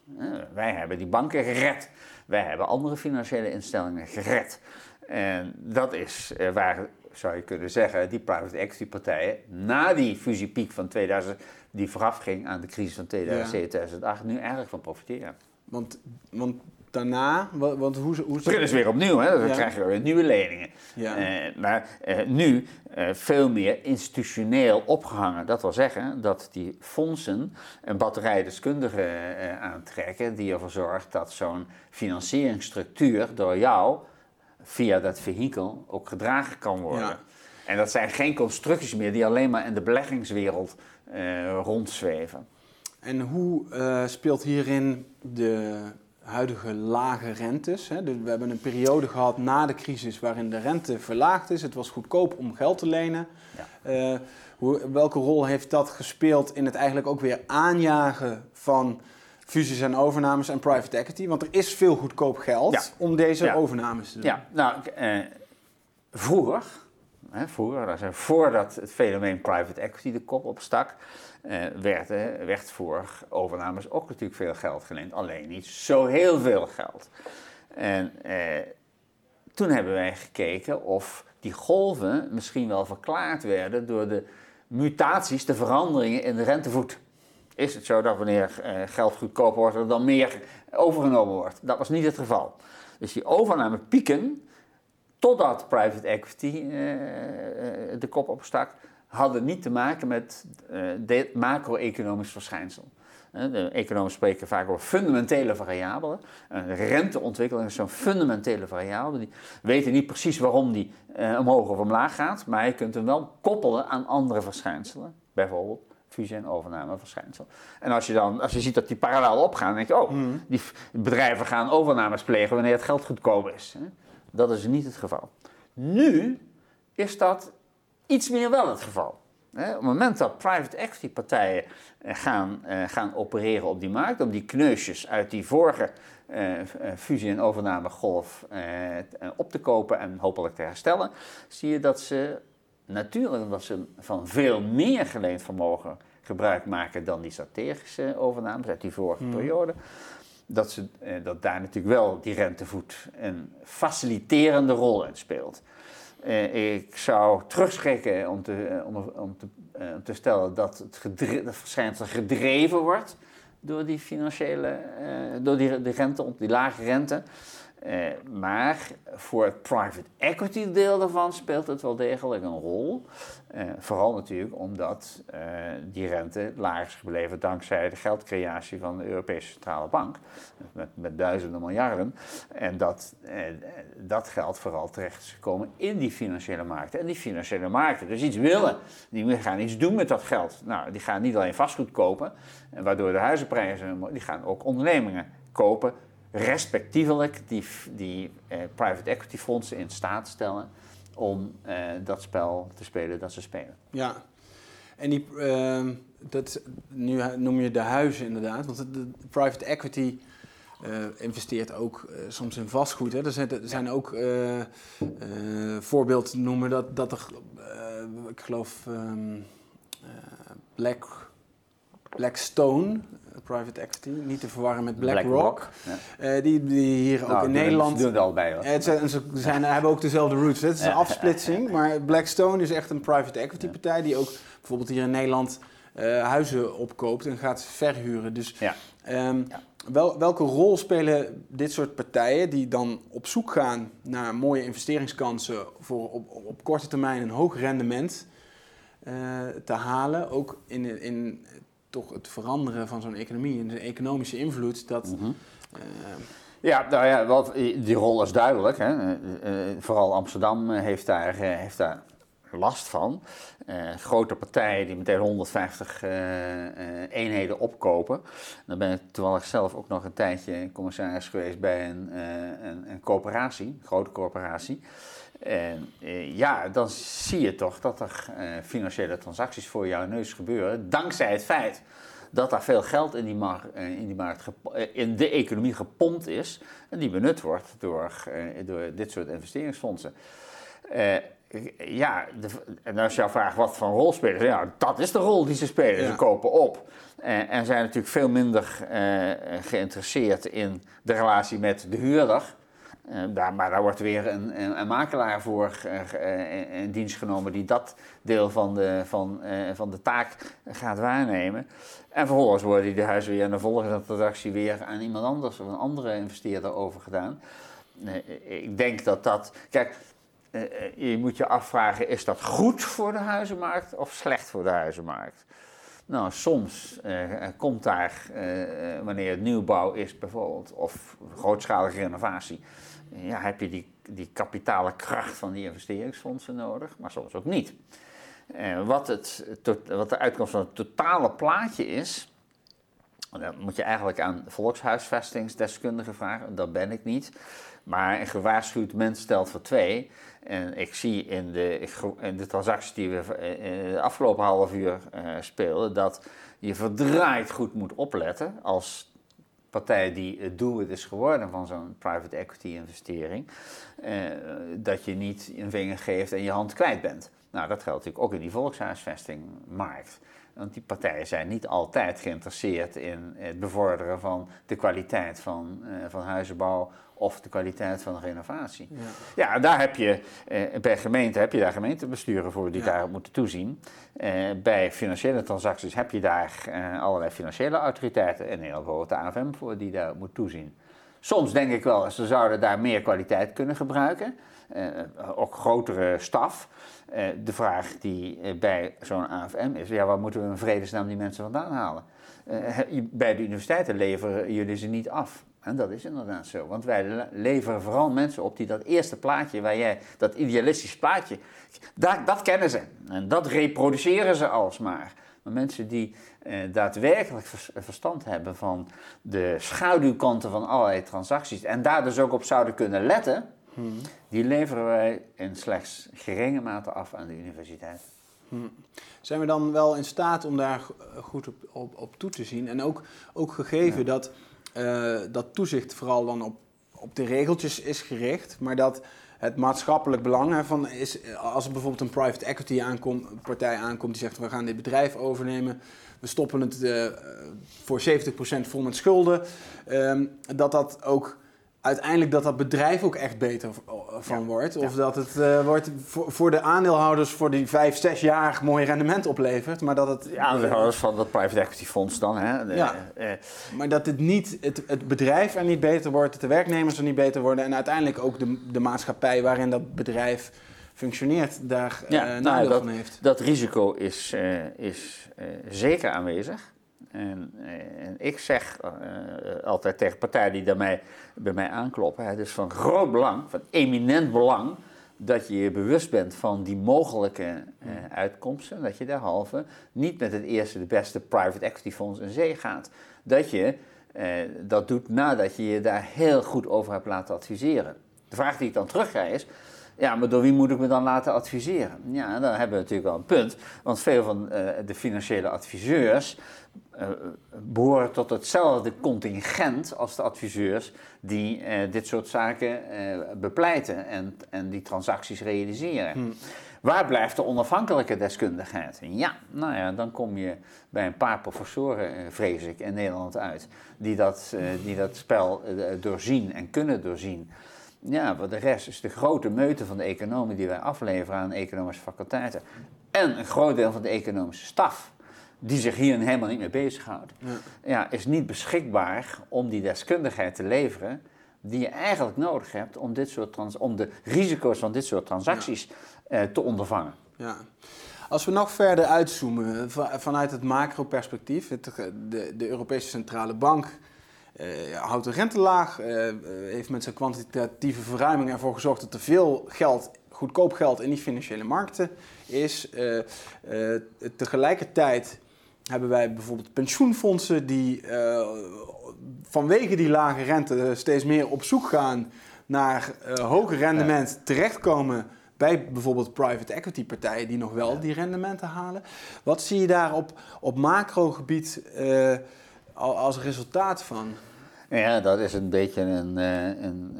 wij hebben die banken gered. Wij hebben andere financiële instellingen gered. En dat is waar, zou je kunnen zeggen, die private equity partijen na die fusiepiek van 2000, die voorafging aan de crisis van 2007, ja. 2008, nu eigenlijk van profiteren. Want, want daarna, want hoe, hoe Begin is weer opnieuw, hè? dan ja. krijg je weer nieuwe leningen. Ja. Uh, maar uh, nu uh, veel meer institutioneel opgehangen. Dat wil zeggen dat die fondsen een batterij deskundigen aantrekken die ervoor zorgt dat zo'n financieringsstructuur door jou via dat vehikel ook gedragen kan worden. Ja. En dat zijn geen constructies meer die alleen maar in de beleggingswereld uh, rondzweven. En hoe uh, speelt hierin de huidige lage rentes? Hè? Dus we hebben een periode gehad na de crisis waarin de rente verlaagd is. Het was goedkoop om geld te lenen. Ja. Uh, hoe, welke rol heeft dat gespeeld in het eigenlijk ook weer aanjagen van fusies en overnames en private equity? Want er is veel goedkoop geld ja. om deze ja. overnames te doen. Ja, nou, eh, vroeger, hè, vroeger voordat het fenomeen private equity de kop opstak, eh, werd, eh, werd voor overnames ook natuurlijk veel geld geleend. Alleen niet zo heel veel geld. En toen hebben wij gekeken of die golven misschien wel verklaard werden door de mutaties, de veranderingen in de rentevoet is het zo dat wanneer uh, geld goedkoper wordt, er dan meer overgenomen wordt. Dat was niet het geval. Dus die overname pieken, totdat private equity uh, de kop opstak, hadden niet te maken met dit macro-economisch verschijnsel. De economen spreken vaak over fundamentele variabelen. Renteontwikkeling is zo'n fundamentele variabele. Die weten niet precies waarom die omhoog of omlaag gaat, maar je kunt hem wel koppelen aan andere verschijnselen. Bijvoorbeeld fusie- en overnameverschijnsel. En als je dan, als je ziet dat die parallel opgaan, dan denk je, oh, Mm. die bedrijven gaan overnames plegen wanneer het geld goedkoop is. Dat is niet het geval. Nu is dat iets meer wel het geval. Op het moment dat private equity partijen eh, gaan, eh, gaan opereren op die markt, om die kneusjes uit die vorige uh, fusie- en overnamegolf op te kopen en hopelijk te herstellen, zie je dat ze natuurlijk, omdat ze van veel meer geleend vermogen gebruik maken dan die strategische overnames uit die vorige hmm. periode, dat, ze, dat daar natuurlijk wel die rentevoet een faciliterende rol in speelt. ik zou terugschrikken om te, om, om te, te stellen dat het, gedre- dat verschijnsel gedreven wordt door die financiële, uh, door die, de rente, die lage rente. Uh, maar voor het private equity deel daarvan speelt het wel degelijk een rol. Uh, vooral natuurlijk omdat uh, die rente laag is gebleven dankzij de geldcreatie van de Europese Centrale Bank. Met, met duizenden miljarden. En dat, dat geld vooral terecht is gekomen in die financiële markten. En die financiële markten dus iets willen. Die gaan iets doen met dat geld. Nou, die gaan niet alleen vastgoed kopen, waardoor de huizenprijzen, die gaan ook ondernemingen kopen respectievelijk die, die eh, private equity fondsen in staat stellen om eh, dat spel te spelen dat ze spelen. Ja, en die, uh, dat, nu noem je de huizen inderdaad, want de, private equity uh, investeert ook uh, soms in vastgoed. Hè. Er zijn, er zijn ook voorbeelden te noemen dat, dat er, ik geloof, um, Black, Blackstone private equity, niet te verwarren met BlackRock. Black uh, die, die hier nou, ook in Nederland. Ze doen het allebei hoor. Het zijn, ze zijn, hebben ook dezelfde roots. Het is een afsplitsing, maar Blackstone is echt een private equity partij die ook bijvoorbeeld hier in Nederland uh, huizen opkoopt en gaat verhuren. Dus ja. Um, wel, welke rol spelen dit soort partijen die dan op zoek gaan naar mooie investeringskansen voor op, op korte termijn een hoog rendement uh, te halen, ook in, in toch het veranderen van zo'n economie en de economische invloed, dat... Mm -hmm. uh, ja, nou ja, wat, die rol is duidelijk. Hè. Uh, vooral Amsterdam heeft daar, heeft daar last van. grote partijen die meteen 150 eenheden opkopen. Dan ben ik toevallig zelf ook nog een tijdje commissaris geweest bij een, een, een coöperatie, een grote coöperatie. En ja, dan zie je toch dat er financiële transacties voor jouw neus gebeuren, dankzij het feit dat daar veel geld in die, markt, in, die markt in de economie gepompt is en die benut wordt door, door dit soort investeringsfondsen. ja, de, en als jouw vraag wat voor rol spelen, ja, dat is de rol die ze spelen. Ze kopen op en zijn natuurlijk veel minder geïnteresseerd in de relatie met de huurder. Daar, maar daar wordt weer een, een, makelaar voor uh, in dienst genomen die dat deel van de, van, van de taak gaat waarnemen. En vervolgens worden die huizen weer in de volgende transactie weer aan iemand anders of een andere investeerder overgedaan. ik denk dat dat. Kijk, je moet je afvragen: is dat goed voor de huizenmarkt of slecht voor de huizenmarkt? Nou, soms komt daar, wanneer het nieuwbouw is bijvoorbeeld, of grootschalige renovatie, ja, heb je die, die kapitale kracht van die investeringsfondsen nodig, maar soms ook niet. Uh, wat, het, wat de uitkomst van het totale plaatje is, dan moet je eigenlijk aan volkshuisvestingsdeskundigen vragen, dat ben ik niet. Maar een gewaarschuwd mens stelt voor twee. En ik zie in de, in de transacties die we in de afgelopen half uur uh, speelden, dat je verdraaid goed moet opletten als partij die het doelwit is geworden van zo'n private equity investering, eh, dat je niet een vinger geeft en je hand kwijt bent. Nou, dat geldt natuurlijk ook in die volkshuisvestingmarkt. Want die partijen zijn niet altijd geïnteresseerd in het bevorderen van de kwaliteit van, uh, van huizenbouw of de kwaliteit van de renovatie. Ja, ja daar heb je, eh, bij gemeenten heb je daar gemeentebesturen voor die ja. daarop moeten toezien. Eh, bij financiële transacties heb je daar eh, allerlei financiële autoriteiten, en heel bijvoorbeeld de AFM voor die daar moet toezien. Soms denk ik wel, ze zouden daar meer kwaliteit kunnen gebruiken, eh, ook grotere staf. Eh, de vraag die eh, bij zo'n AFM is, ja, waar moeten we in vredesnaam die mensen vandaan halen? bij de universiteiten leveren jullie ze niet af. En dat is inderdaad zo, want wij leveren vooral mensen op die dat eerste plaatje, waar jij, dat idealistische plaatje, dat, dat kennen ze. En dat reproduceren ze alsmaar. Maar mensen die eh, daadwerkelijk verstand hebben van de schaduwkanten van allerlei transacties en daar dus ook op zouden kunnen letten, Die leveren wij in slechts geringe mate af aan de universiteit. Zijn we dan wel in staat om daar goed op, op, op toe te zien? En ook, ook gegeven dat, uh, dat toezicht vooral dan op, op de regeltjes is gericht, maar dat het maatschappelijk belang ervan is, als er bijvoorbeeld een private equity aankomt, partij aankomt die zegt we gaan dit bedrijf overnemen, we stoppen het uh, voor 70% vol met schulden, um, dat dat ook uiteindelijk dat dat bedrijf ook echt beter van wordt. Of dat het uh, wordt voor, voor, de aandeelhouders voor die vijf, zes jaar mooi rendement oplevert. Maar dat het. De aandeelhouders van dat private equity fonds dan. Hè? De, ja. Uh, maar dat het niet het, het bedrijf er niet beter wordt, de werknemers er niet beter worden. En uiteindelijk ook de, de maatschappij waarin dat bedrijf functioneert, daar ja, uh, nadeel dat, van heeft. Dat risico is, is zeker aanwezig. En, eh, en, ik zeg uh, altijd tegen partijen die mij, bij mij aankloppen: het is van groot belang, van eminent belang, dat je je bewust bent van die mogelijke uh, uitkomsten. Dat je derhalve niet met het eerste, de beste private equity fonds in zee gaat. Dat je dat doet nadat je je daar heel goed over hebt laten adviseren. De vraag die ik dan terugkrijg is. Ja, maar door wie moet ik me dan laten adviseren? Ja, dan hebben we natuurlijk wel een punt. Want veel van de financiële adviseurs behoren tot hetzelfde contingent als de adviseurs die uh, dit soort zaken bepleiten en, en die transacties realiseren. Hmm. Waar blijft de onafhankelijke deskundigheid? Ja, nou ja, dan kom je bij een paar professoren, vrees ik, in Nederland uit, die dat, die dat spel doorzien en kunnen doorzien. Ja, voor de rest is de grote meute van de economen die wij afleveren aan economische faculteiten en een groot deel van de economische staf die zich hier helemaal niet mee bezighoudt, ja. ja. is niet beschikbaar om die deskundigheid te leveren die je eigenlijk nodig hebt om, dit soort trans om de risico's van dit soort transacties eh, te ondervangen. Ja. Als we nog verder uitzoomen vanuit het macro-perspectief, de, de Europese Centrale Bank uh, houdt de rente laag, uh, heeft met zijn kwantitatieve verruiming ervoor gezorgd dat er veel geld, goedkoop geld in die financiële markten is. Uh, tegelijkertijd hebben wij bijvoorbeeld pensioenfondsen die uh, vanwege die lage rente steeds meer op zoek gaan naar uh, hoger rendement terechtkomen bij bijvoorbeeld private equity partijen die nog wel die rendementen halen. Wat zie je daar op, op macrogebied uh, als resultaat van? Ja, dat is een beetje een, een,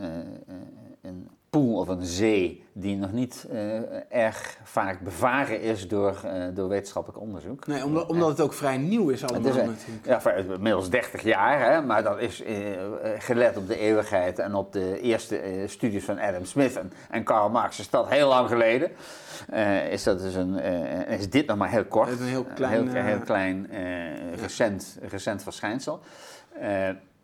een poel of een zee die nog niet uh, erg vaak bevaren is door, uh, door wetenschappelijk onderzoek. Nee, omdat, omdat het ook vrij nieuw is allemaal is, natuurlijk. Ja, inmiddels 30 jaar, hè, maar dat is uh, gelet op de eeuwigheid en op de eerste studies van Adam Smith en, en Karl Marx is dat heel lang geleden. is, dat dus een, is dit nog maar heel kort. Een heel klein, heel, heel klein recent, recent verschijnsel.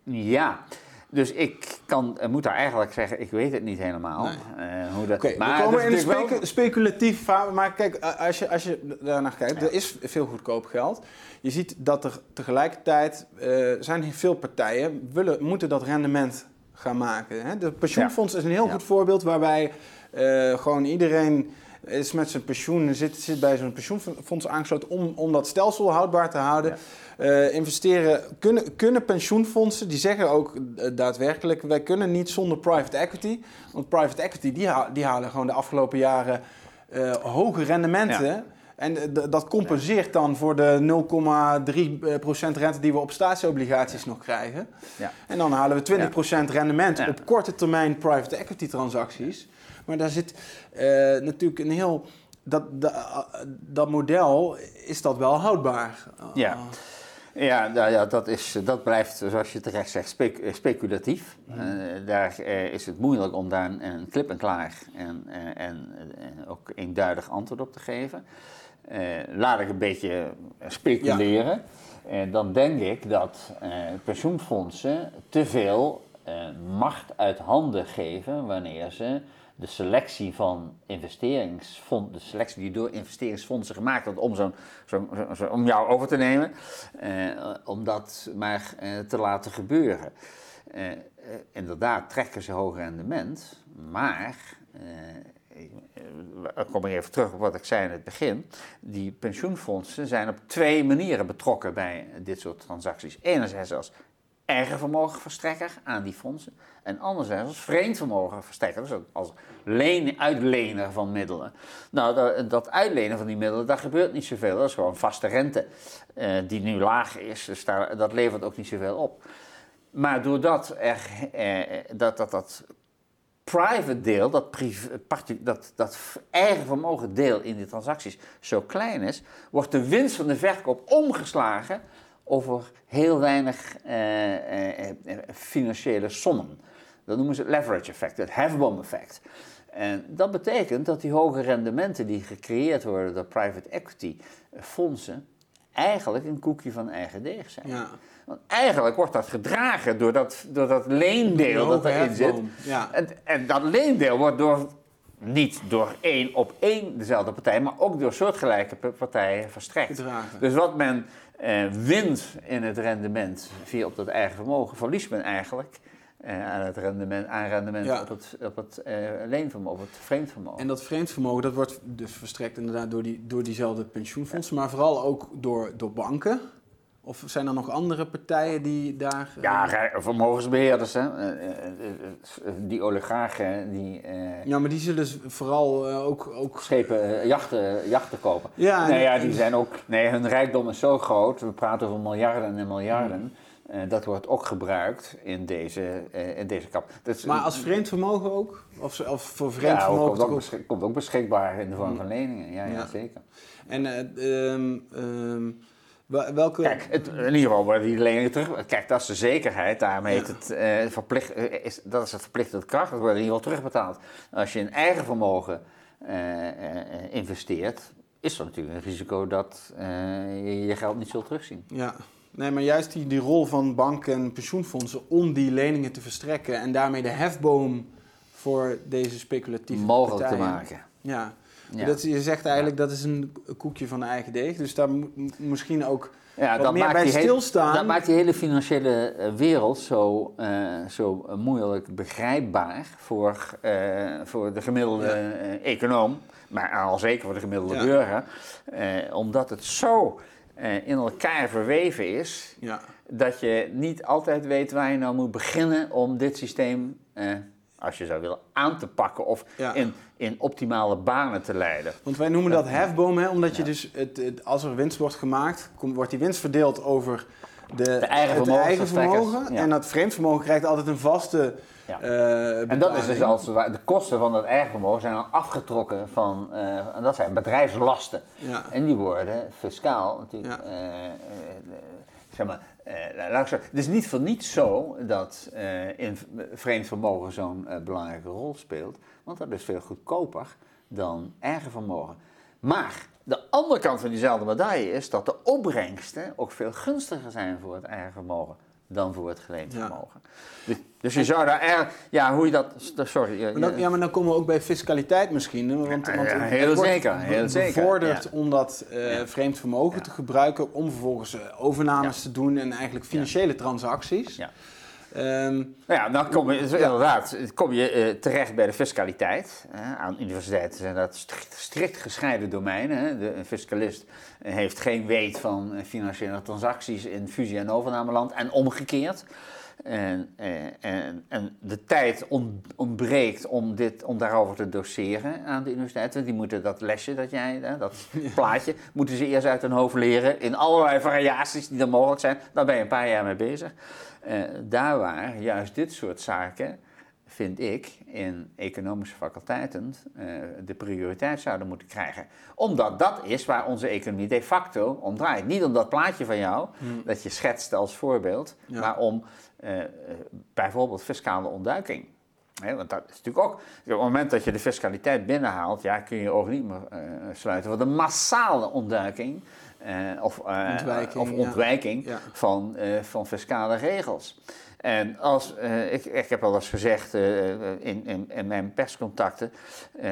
ja. Dus ik kan, moet daar eigenlijk zeggen, ik weet het niet helemaal. Nee. Uh, hoe dat, okay, maar we komen in een specu speculatief Maar kijk, als je, als je daarnaar kijkt, er is veel goedkoop geld. Je ziet dat er tegelijkertijd uh, zijn veel partijen willen, moeten dat rendement gaan maken. Hè? De pensioenfonds is een heel goed voorbeeld waarbij uh, gewoon iedereen is met zijn pensioen, zit, zit bij zo'n pensioenfonds aangesloten om, om dat stelsel houdbaar te houden. Uh, investeren, kunnen, kunnen pensioenfondsen, die zeggen ook uh, daadwerkelijk, wij kunnen niet zonder private equity. Want private equity, die, die halen gewoon de afgelopen jaren uh, hoge rendementen. Ja. En dat compenseert dan voor de 0,3% rente die we op staatsobligaties nog krijgen. Ja. En dan halen we 20% rendement op korte termijn private equity transacties. Maar daar zit natuurlijk een heel. Dat, dat, dat model is dat wel houdbaar. Ja. Ja, nou ja dat, is, dat blijft, zoals je terecht zegt, speculatief. Uh, daar uh, is het moeilijk om daar een, een klip en klaar en, uh, en, ook eenduidig antwoord op te geven. laat ik een beetje speculeren. Ja. dan denk ik dat pensioenfondsen te veel macht uit handen geven wanneer ze de selectie van investeringsfondsen, de selectie die door investeringsfondsen gemaakt wordt om, zo'n, zo, zo, om jou over te nemen, eh, om dat maar eh, te laten gebeuren. Eh, eh inderdaad trekken ze hoger rendement, maar eh, ik kom even terug op wat ik zei in het begin. Die pensioenfondsen zijn op twee manieren betrokken bij dit soort transacties. Enerzijds als eigen vermogenverstrekker aan die fondsen. En anderzijds als vreemd vermogenverstrekker, dus als uitlener van middelen. Nou, dat, uitlenen van die middelen, dat gebeurt niet zoveel. Dat is gewoon vaste rente uh, die nu laag is. Dus daar, dat levert ook niet zoveel op. Maar doordat eh, dat, dat, dat private deel, dat, dat, dat eigen deel in die transacties zo klein is, wordt de winst van de verkoop omgeslagen over heel weinig eh, eh, eh, financiële sommen. Dat noemen ze het leverage effect, het hefboom effect. En dat betekent dat die hoge rendementen die gecreëerd worden door private equity fondsen, eigenlijk een koekje van eigen deeg zijn. Ja. Want eigenlijk wordt dat gedragen door dat, door dat leendeel dat erin zit. Ja. En, en dat leendeel wordt door, niet door één op één dezelfde partij, maar ook door soortgelijke partijen verstrekt. Gedragen. Dus wat men wint in het rendement via op dat eigen vermogen, verliest men eigenlijk uh, aan het rendement, aan rendement op het, op het uh, leenvermogen, op het vreemdvermogen. En dat vreemdvermogen dat wordt dus verstrekt inderdaad door, die, door diezelfde pensioenfondsen, maar vooral ook door, door banken. Of zijn er nog andere partijen die daar... Ja, vermogensbeheerders, hè. die oligarchen, die... ja, maar die zullen vooral ook... ook... Schepen, jachten, jachten kopen. Ja, nee, ja, die zijn ook... Nee, hun rijkdom is zo groot, we praten over miljarden en miljarden... Mm. Uh, dat wordt ook gebruikt in deze, in deze kap. maar als vreemd vermogen ook? Of, of voor vreemd ja, vermogen? Komt ook, komt ook beschikbaar in de vorm van leningen, ja, ja. zeker. En uh, um, welke... Kijk, het, in ieder geval worden die leningen terug... Kijk, dat is de zekerheid. Daarmee heet het, verplicht, is, dat is het verplichte kracht. Dat wordt in ieder geval terugbetaald. Als je in eigen vermogen investeert... is er natuurlijk een risico dat je je geld niet zult terugzien. Ja, Nee, maar juist die, die rol van banken en pensioenfondsen om die leningen te verstrekken en daarmee de hefboom voor deze speculatieve mogelijk te maken. Ja, Dat, je zegt eigenlijk dat is een koekje van eigen deeg, dus daar moet misschien ook ja, dat meer maakt bij stilstaan. dat maakt die hele financiële eh, wereld zo, uh, zo moeilijk begrijpbaar voor, uh, voor de gemiddelde econoom, maar al zeker voor de gemiddelde burger, omdat het zo in elkaar verweven is, dat je niet altijd weet waar je nou moet beginnen om dit systeem, als je zou willen, aan te pakken of in, in optimale banen te leiden. Want wij noemen dat hefboom, hè, omdat je dus, het, als er winst wordt gemaakt, wordt die winst verdeeld over de, de eigen vermogen. eigen vermogen en dat vreemd vermogen krijgt altijd een vaste ja. Uh, en dat is dus als de kosten van dat eigen vermogen zijn dan afgetrokken van, uh, en dat zijn bedrijfslasten. Ja. En die worden fiscaal natuurlijk, ja. uh, zeg maar, het is niet voor niets zo dat in vreemd vermogen zo'n belangrijke rol speelt, want dat is veel goedkoper dan eigen vermogen. Maar de andere kant van diezelfde medaille is dat de opbrengsten ook veel gunstiger zijn voor het eigen vermogen dan voor het geleend vermogen. Dus, dus, je zou daar erg, ja, hoe je dat, sorry. Maar dan, ja, maar dan komen we ook bij fiscaliteit misschien. Want, want ja, heel het zeker, heel zeker. bevorderd om dat uh, vreemd vermogen te gebruiken om vervolgens uh, overnames te doen en eigenlijk financiële transacties. Ja. Um, nou ja, dan kom je inderdaad kom je, uh, terecht bij de fiscaliteit. Uh, aan universiteiten zijn dat strikt, strikt gescheiden domeinen. Hè. De, een fiscalist heeft geen weet van financiële transacties in fusie- en overnameland en omgekeerd. En, en, en, de tijd ontbreekt om, dit, om daarover te doseren aan de universiteiten. Die moeten dat lesje dat jij, dat plaatje, moeten ze eerst uit hun hoofd leren in allerlei variaties die er mogelijk zijn. Daar ben je een paar jaar mee bezig. Uh, daar waar juist dit soort zaken, vind ik, in economische faculteiten uh, de prioriteit zouden moeten krijgen. Omdat dat is waar onze economie de facto om draait. Niet om dat plaatje van jou, hmm. dat je schetst als voorbeeld, maar om bijvoorbeeld fiscale ontduiking. want dat is natuurlijk ook, op het moment dat je de fiscaliteit binnenhaalt, ja, kun je ogen niet meer sluiten voor de massale ontduiking uh, of, uh, ontwijking, of ontwijking van, van fiscale regels. En als, ik, ik heb al eens gezegd in, in, in, mijn perscontacten,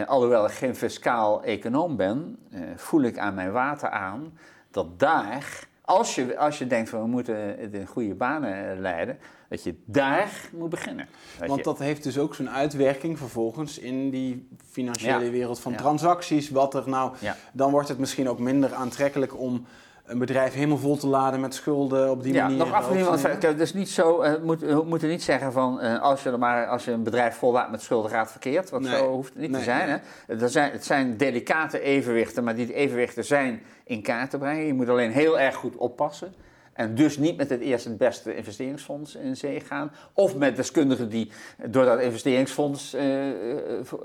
alhoewel ik geen fiscaal econoom ben, voel ik aan mijn water aan dat daar als je, als je denkt van we moeten het in goede banen leiden, dat je daar moet beginnen. Want dat heeft dus ook zo'n uitwerking vervolgens in die financiële wereld van transacties. Wat er nou, dan wordt het misschien ook minder aantrekkelijk om een bedrijf helemaal vol te laden met schulden op die ja, manier. nog afgezien dus niet zo, eh, moet, we moeten niet zeggen van eh, als, je maar, als je een bedrijf vollaat met schulden gaat verkeerd, want Nee. zo hoeft het niet Nee, te zijn. nee. Hè? Er zijn. Het zijn delicate evenwichten, maar die evenwichten zijn in kaart te brengen. Je moet alleen heel erg goed oppassen. En dus niet met het eerste het beste investeringsfonds in zee gaan. Of met deskundigen die door dat investeringsfonds eh,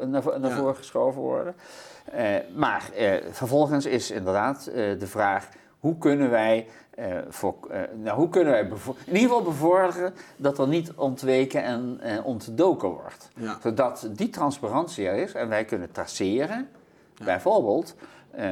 naar, naar Ja. voren geschoven worden. Maar vervolgens is inderdaad de vraag: hoe kunnen wij, eh, voor, eh, nou, hoe kunnen wij bevo- in ieder geval bevorderen dat er niet ontweken en eh, ontdoken wordt? Ja. Zodat die transparantie er is en wij kunnen traceren, bijvoorbeeld.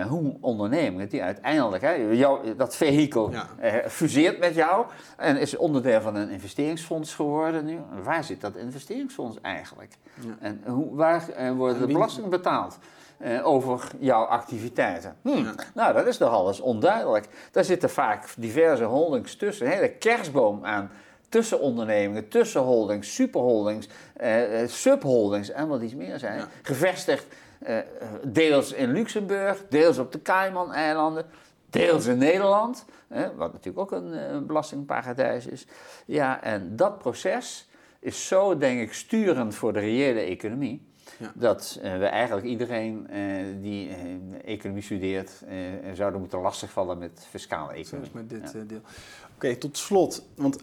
hoe ondernemingen die uiteindelijk, hè, jou, dat vehikel Ja. eh, fuseert met jou en is onderdeel van een investeringsfonds geworden nu. Waar zit dat investeringsfonds eigenlijk? Ja. En hoe, waar worden En de belastingen betaald eh, over jouw activiteiten? Hm, Ja. Nou, dat is nogal eens onduidelijk. Daar zitten vaak diverse holdings tussen, een hele kerstboom aan tussenondernemingen, tussenholdings, superholdings, eh, eh, subholdings en wat iets meer zijn. Ja. Gevestigd deels in Luxemburg, deels op de Cayman-eilanden, deels in Nederland, hè, wat natuurlijk ook een eh, belastingparadijs is. Ja, en dat proces is zo, denk ik, sturend voor de reële economie. Ja. Dat eh, we eigenlijk iedereen eh, die eh, economie studeert, zouden moeten lastigvallen met fiscale economie. is met dit Ja. deel. Oké, tot slot. Want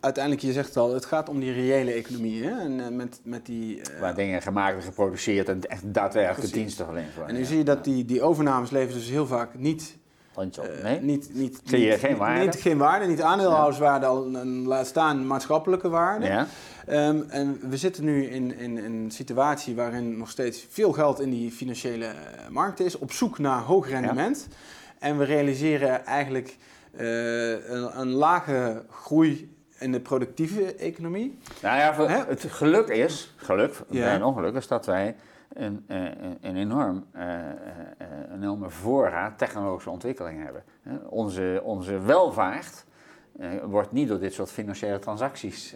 uiteindelijk, je zegt het al, het gaat om die reële economie. Hè? En met, met die, Waar dingen gemaakt en geproduceerd en echt daadwerkelijke Precies. diensten verleend worden. en nu zie je dat die, die overnames leveren dus heel vaak niet... Op, eh, nee? niet, niet, Zie je niet- geen waarde? Niet, geen waarde, niet aandeelhouderswaarde, al en laat staan maatschappelijke waarde. Ja? Ehm, en we zitten nu in, in, in een situatie waarin nog steeds veel geld in die financiële eh, markt is, op zoek naar hoog rendement. En we realiseren eigenlijk eh, een, een lage groei in de productieve economie. Nou ja, het geluk is, geluk, Ja. een ongeluk, is dat wij een, eh, een- een enorm, eh, eh, een enorme voorraad technologische ontwikkeling hebben. Onze, onze welvaart wordt niet door dit soort financiële transacties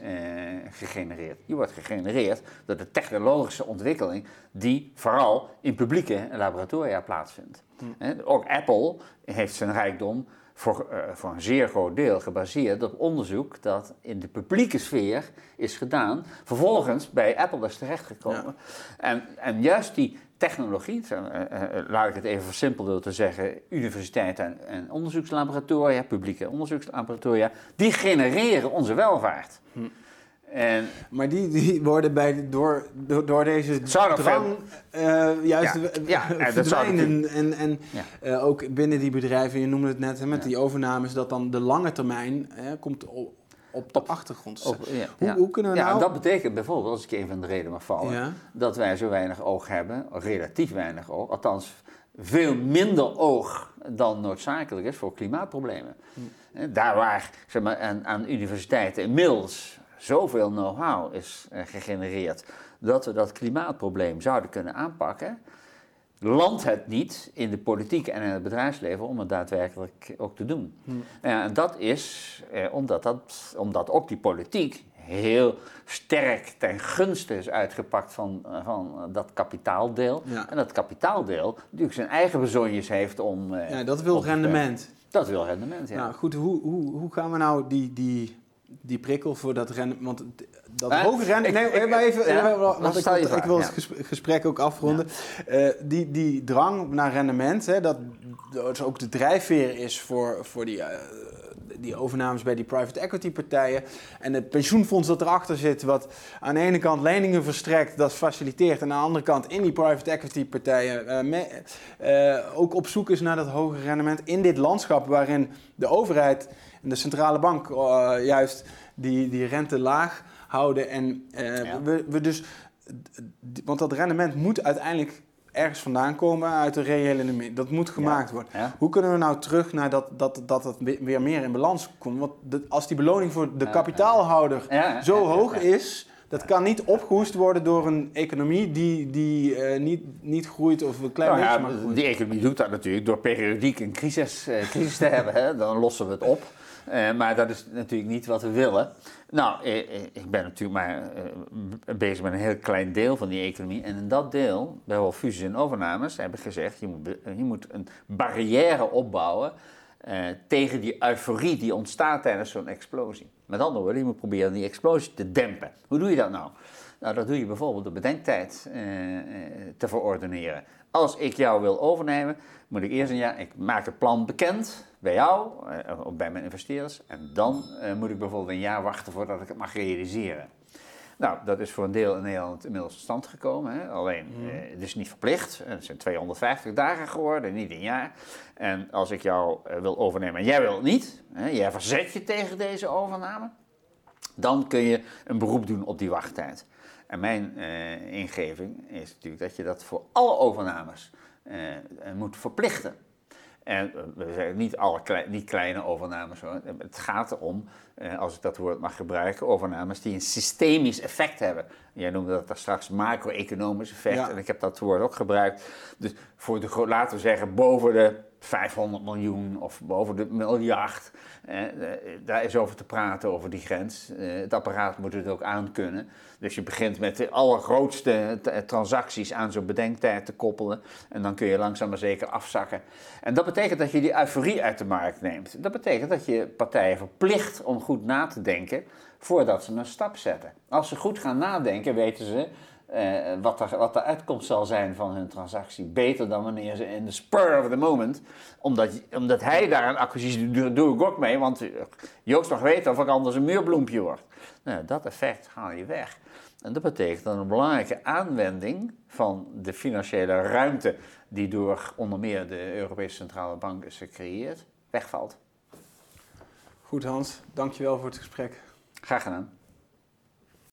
gegenereerd. Die wordt gegenereerd door de technologische ontwikkeling die vooral in publieke laboratoria plaatsvindt. Hè, Ook Apple heeft zijn rijkdom voor, eh, voor een zeer groot deel gebaseerd op onderzoek dat in de publieke sfeer is gedaan. Vervolgens bij Apple is terechtgekomen. En, en juist die technologie, eh, eh, laat ik het even versimpeld door te zeggen, universiteiten en, en onderzoekslaboratoria, publieke onderzoekslaboratoria, die genereren onze welvaart. En Maar die, die worden bij, door, door, door deze drang eh, juist Ja, ja, en dat zou. En, en Ja. eh, ook binnen die bedrijven, je noemde het net hè, met Ja. die overnames, dat dan de lange termijn hè, komt op, op de achtergrond. Op- ja, Hoe- ja. hoe kunnen we ja, nou- en dat betekent bijvoorbeeld, als ik even van de reden mag vallen, Ja. dat wij zo weinig oog hebben, relatief weinig oog, althans veel minder oog dan noodzakelijk is voor klimaatproblemen. Hm. Daar waar zeg maar, aan, aan universiteiten inmiddels zoveel know-how is eh, gegenereerd dat we dat klimaatprobleem zouden kunnen aanpakken, landt het niet in de politiek en in het bedrijfsleven om het daadwerkelijk ook te doen. Hm. Ja, en dat is eh, omdat, dat, omdat ook die politiek heel sterk ten gunste is uitgepakt van, eh, van dat kapitaaldeel. Ja. En dat kapitaaldeel natuurlijk zijn eigen bezonjes heeft om... Ja, dat wil te rendement. Dat wil rendement, ja. Nou goed, hoe, hoe, hoe gaan we nou die, die, die prikkel voor dat rendement... Want dat Eh, hoge rendement... Nee, ik- maar even, ja, want ik, wil- ik vraag, wil het ja. gesprek ook afronden. Eh, die, die drang naar rendement, hè, dat, dat ook de drijfveer is voor, voor die, eh, die overnames bij die private equity partijen. En het pensioenfonds dat erachter zit, wat aan de ene kant leningen verstrekt, dat faciliteert. En aan de andere kant in die private equity partijen me- ook op zoek is naar dat hoge rendement. In dit landschap waarin de overheid en de centrale bank eh, juist die, die rente laag houden. En eh, Ja. we, we dus, want dat rendement moet uiteindelijk ergens vandaan komen uit de reële economie. Dat moet gemaakt worden. Ja. Hoe kunnen we nou terug naar dat, dat, dat het we- weer meer in balans komt? Want de- als die beloning voor de kapitaalhouder Ja, zo hoog is, dat kan niet opgehoest worden door een economie die, die eh, niet, niet groeit of een klein Nou beetje ja, maar groeit. die economie doet dat natuurlijk door periodiek een crisis, crisis te hebben. Hè, dan lossen we het op. Eh, maar dat is natuurlijk niet wat we willen. Nou, eh, eh, ik ben natuurlijk maar bezig met een heel klein deel van die economie. En in dat deel, bij wel fusies en overnames, heb ik gezegd... je moet, je moet een barrière opbouwen tegen die euforie die ontstaat tijdens zo'n explosie. Met andere woorden, je moet proberen die explosie te dempen. Hoe doe je dat nou? Nou, dat doe je bijvoorbeeld door bedenktijd eh, eh, te verordeneren. Als ik jou wil overnemen, moet ik eerst een jaar, ik maak het plan bekend bij jou eh, of bij mijn investeerders. En dan eh, moet ik bijvoorbeeld een jaar wachten voordat ik het mag realiseren. Nou, dat is voor een deel in Nederland inmiddels tot stand gekomen. Hè? Alleen, eh, het is niet verplicht. Het zijn 250 dagen geworden, niet een jaar. En als ik jou eh, wil overnemen en jij wil het niet, hè, jij verzet je tegen deze overname, dan kun je een beroep doen op die wachttijd. En mijn eh, ingeving is natuurlijk dat je dat voor alle overnames eh, eh, moet verplichten. En we zeggen niet alle klei- niet kleine overnames hoor. Het gaat erom, als ik dat woord mag gebruiken, overnames die een systemisch effect hebben. Jij noemde dat daar straks macro-economisch effect Ja. en ik heb dat woord ook gebruikt. Dus voor de, laten we zeggen, boven de 500 miljoen of boven de miljard. eh, eh, daar is over te praten, over die grens. Eh, het apparaat moet het ook aankunnen. Dus je begint met de allergrootste t- transacties aan zo'n bedenktijd te koppelen. En dan kun je langzaam maar zeker afzakken. En dat betekent dat je die euforie uit de markt neemt. Dat betekent dat je partijen verplicht om goed na te denken voordat ze een stap zetten. Als ze goed gaan nadenken, weten ze eh, wat, de, wat de uitkomst zal zijn van hun transactie. Beter dan wanneer ze in de spur of the moment, omdat, omdat hij daar een acquisitie doet, doe, ik ook mee, want eh, Joost mag weten of ik anders een muurbloempje word. Nou, dat effect haal je weg. En dat betekent dat een belangrijke aanwending van de financiële ruimte die door onder meer de Europese Centrale Bank is gecreëerd, wegvalt. Goed Hans, dankjewel voor het gesprek. Graag gedaan.